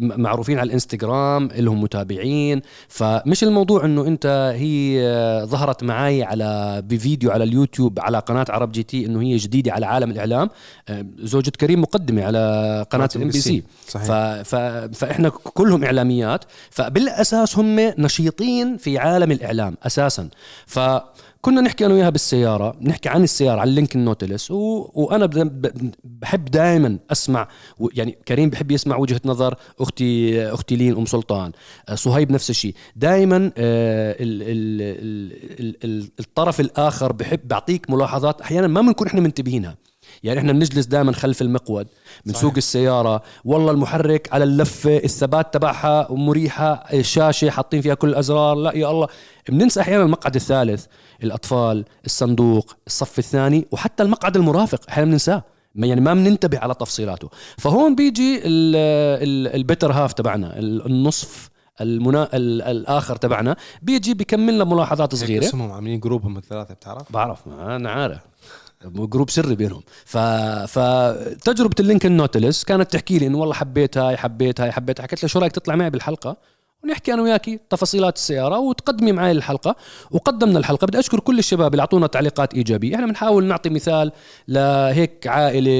Speaker 1: معروفين على الإنستغرام لهم متابعين. فمش الموضوع إنه أنت هي ظهرت معي على بفيديو على اليوتيوب على قناة عرب جي تي إنه هي جديدة على عالم الإعلام. آه، زوجة كريم مقدمة على قناة الام بي سي. فإحنا كلهم إعلاميات. فبالأساس هم نشيطين في عالم الإعلام أساسا. ف كنا نحكي أنا وياها بالسيارة نحكي عن السيارة عن لينكن نوتيلوس و... وأنا. بحب دائما أسمع و... يعني كريم بحب يسمع وجهة نظر أختي أختي لين أم سلطان آه، صهيب نفس الشيء. دائما ال... ال... ال... ال... ال... الطرف الآخر بحب بيعطيك ملاحظات أحيانا ما بنكون إحنا منتبهينها. يعني إحنا بنجلس دائما خلف المقود بنسوق السيارة والله المحرك على اللفة الثبات تبعها مريحة الشاشة حاطين فيها كل الأزرار لا يا الله. بننسى أحيانا المقعد الثالث. الأطفال الصندوق الصف الثاني وحتى المقعد المرافق أحيانا بننساه. يعني ما بننتبه على تفصيلاته. فهون بيجي ال- ال- ال better half تبعنا ال- النصف المنا... ال- الآخر تبعنا بيجي بيكمل لنا ملاحظات صغيرة.
Speaker 2: اسمهم عاملين group هم الثلاثة بتعرف؟
Speaker 1: بعرف ما أنا عارف. group سري بينهم. ف... فتجربه اللينكن نوتيلوس كانت تحكي لي إنه والله حبيت هاي حبيت هاي حبيت حكيت لها شو رأيك تطلع معي بالحلقة؟ ونحكي أنا وياكي تفاصيلات السيارة وتقدمي معي الحلقة وقدمنا الحلقة. بدي أشكر كل الشباب اللي أعطونا تعليقات إيجابية. إحنا بنحاول نعطي مثال لهيك عائلة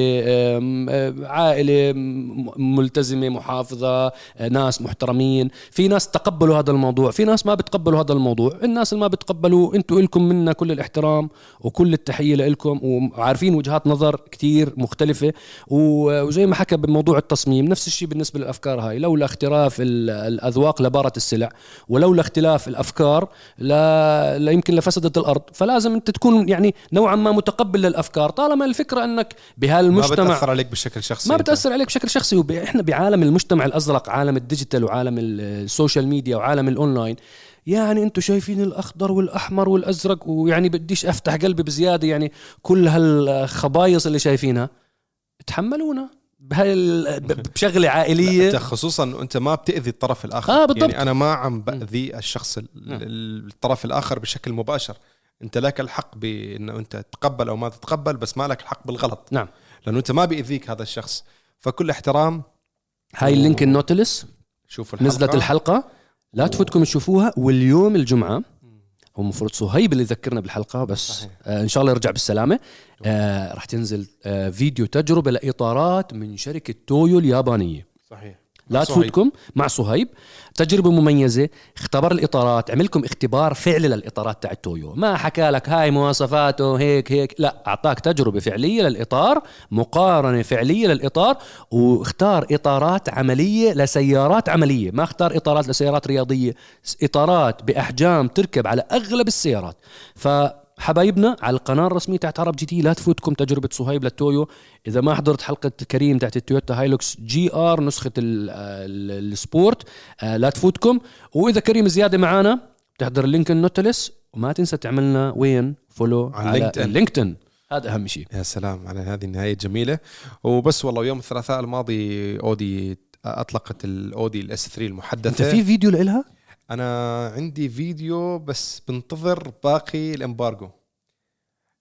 Speaker 1: عائلة ملتزمة محافظة ناس محترمين. في ناس تقبلوا هذا الموضوع في ناس ما بتقبلوا هذا الموضوع. الناس اللي ما بتقبلوا أنتوا لكم منا كل الاحترام وكل التحية لكم وعارفين وجهات نظر كتير مختلفة. وزي ما حكى بموضوع التصميم نفس الشيء بالنسبة للأفكار هاي. لولا اختلاف ال- الأذواق لبارت السلع. ولولا اختلاف الأفكار لا, لا يمكن لفسدت الأرض. فلازم أنت تكون يعني نوعا ما متقبل للأفكار طالما الفكرة أنك
Speaker 2: ما
Speaker 1: بهالمجتمع
Speaker 2: بتأثر عليك بشكل شخصي
Speaker 1: ما
Speaker 2: أنت.
Speaker 1: بتأثر عليك بشكل شخصي. وب... إحنا بعالم المجتمع الأزرق عالم ال digital وعالم ال- ال social media وعالم الأونلاين يعني أنتم شايفين الأخضر والأحمر والأزرق ويعني بديش أفتح قلبي بزيادة يعني كل هالخبايص اللي شايفينها تحملونا. بهاي ال- ب- بشغلة
Speaker 2: أنت
Speaker 1: عائليه
Speaker 2: خصوصا انه أنت ما بتأذي الطرف الآخر.
Speaker 1: آه، بالضبط.
Speaker 2: يعني أنا ما عم بأذي الشخص ال- ال- الطرف الآخر بشكل مباشر. أنت لك الحق بأنه أنت تتقبل أو ما تتقبل بس ما لك الحق بالغلط.
Speaker 1: نعم.
Speaker 2: لأنه أنت ما بيأذيك هذا الشخص. فكل احترام.
Speaker 1: هاي ال link in the notes
Speaker 2: شوفوا الحلقة
Speaker 1: نزلت الحلقة. لا تفوتكم تشوفوها. واليوم الجمعة هو المفروض صهيب اللي يذكرنا بالحلقة بس
Speaker 2: صحيح.
Speaker 1: آه إن شاء الله يرجع بالسلامة. آه راح تنزل آه فيديو تجربة لإطارات من شركة تويو اليابانية.
Speaker 2: صحيح.
Speaker 1: لا
Speaker 2: صهيب.
Speaker 1: تفوتكم مع صهيب. تجربة مميزة. اختبر الإطارات. عمل لكم اختبار فعلي للإطارات تاع تويو ما حكى لك هاي مواصفاته هيك هيك. لا أعطاك تجربة فعلية للإطار مقارنة فعلية للإطار واختار إطارات عملية لسيارات عملية. ما اختار إطارات لسيارات رياضية إطارات بأحجام تركب على أغلب السيارات. ف حبايبنا على القناة الرسمية تاعت عرب جي تي لا تفوتكم تجربة صهيب للتويو. إذا ما حضرت حلقة كريم تاعت التويوتا هايلوكس GR نسخة ال- ال- ال sport آه، لا تفوتكم. وإذا كريم زيادة معانا بتحضر ال link in the notes. وما تنسى تعملنا وين؟ follow
Speaker 2: على.
Speaker 1: لينكدين. هذا أهم شيء.
Speaker 2: يا سلام على هذه النهاية الجميله وبس والله يوم الثلاثاء الماضي أودي أطلقت الاودي ال S 3
Speaker 1: انت
Speaker 2: المحدثة.
Speaker 1: في فيديو لإلها؟
Speaker 2: أنا عندي فيديو بس بنتظر باقي ال embargo.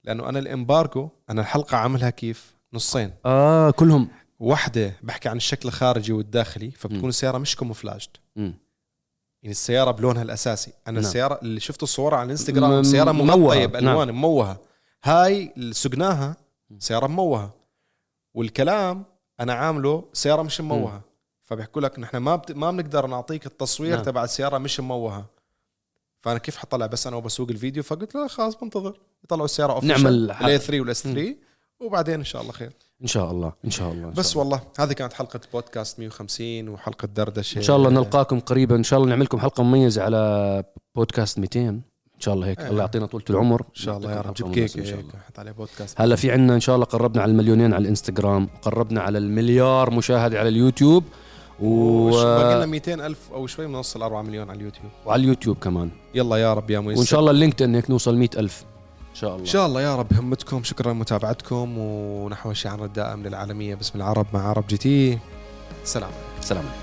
Speaker 2: لأنه أنا ال embargo أنا الحلقة عاملها كيف؟ نصين.
Speaker 1: آه كلهم.
Speaker 2: واحدة بحكي عن الشكل الخارجي والداخلي. فبتكون السيارة مش
Speaker 1: camouflaged.
Speaker 2: يعني السيارة بلونها الأساسي. أنا
Speaker 1: نعم.
Speaker 2: السيارة اللي شفت الصورة على
Speaker 1: م-
Speaker 2: الانستغرام سيارة
Speaker 1: مموهة.
Speaker 2: مغطية بألوان مموهة هاي اللي سقناها
Speaker 1: مم.
Speaker 2: سيارة مموهة والكلام أنا عامله سيارة مش مموهة فبيحكوا لك نحن ما بت... ما بنقدر نعطيك التصوير
Speaker 1: نعم.
Speaker 2: تبع السيارة مش مموهة فأنا كيف حطلع بس أنا وبسوق الفيديو فقلت لا خلاص بنتظر يطلعوا السيارة
Speaker 1: نعمل
Speaker 2: official
Speaker 1: حق.
Speaker 2: ال A 3 وال S 3 وبعدين إن شاء الله خير
Speaker 1: ان شاء الله ان شاء الله إن
Speaker 2: بس
Speaker 1: شاء الله.
Speaker 2: والله هذه كانت حلقه بودكاست 150 وحلقه دردشه
Speaker 1: ان شاء الله نلقاكم قريبا ان شاء الله نعمل لكم حلقه مميزه على بودكاست 200 ان شاء الله هيك
Speaker 2: أيوة.
Speaker 1: الله يعطينا طولة العمر
Speaker 2: ان شاء الله يا رب جيب كيك
Speaker 1: ان شاء الله
Speaker 2: حط عليه بودكاست
Speaker 1: هلا في عنا ان شاء الله قربنا على المليونين على الانستغرام قربنا على المليار مشاهده على اليوتيوب و...
Speaker 2: باقي لنا 200 ألف أو شوي بنوصل 4 مليون على اليوتيوب.
Speaker 1: وعلى اليوتيوب كمان.
Speaker 2: يلا يا رب يا ميسر.
Speaker 1: وإن شاء الله اللينكدين هيك نوصل مئة ألف. إن شاء
Speaker 2: إن
Speaker 1: الله
Speaker 2: شاء الله يا رب همتكم شكرا لمتابعتكم. ونحو شعارنا الدائم للعالميه باسم العرب مع عرب جي تي. سلام.
Speaker 1: سلام. عليكم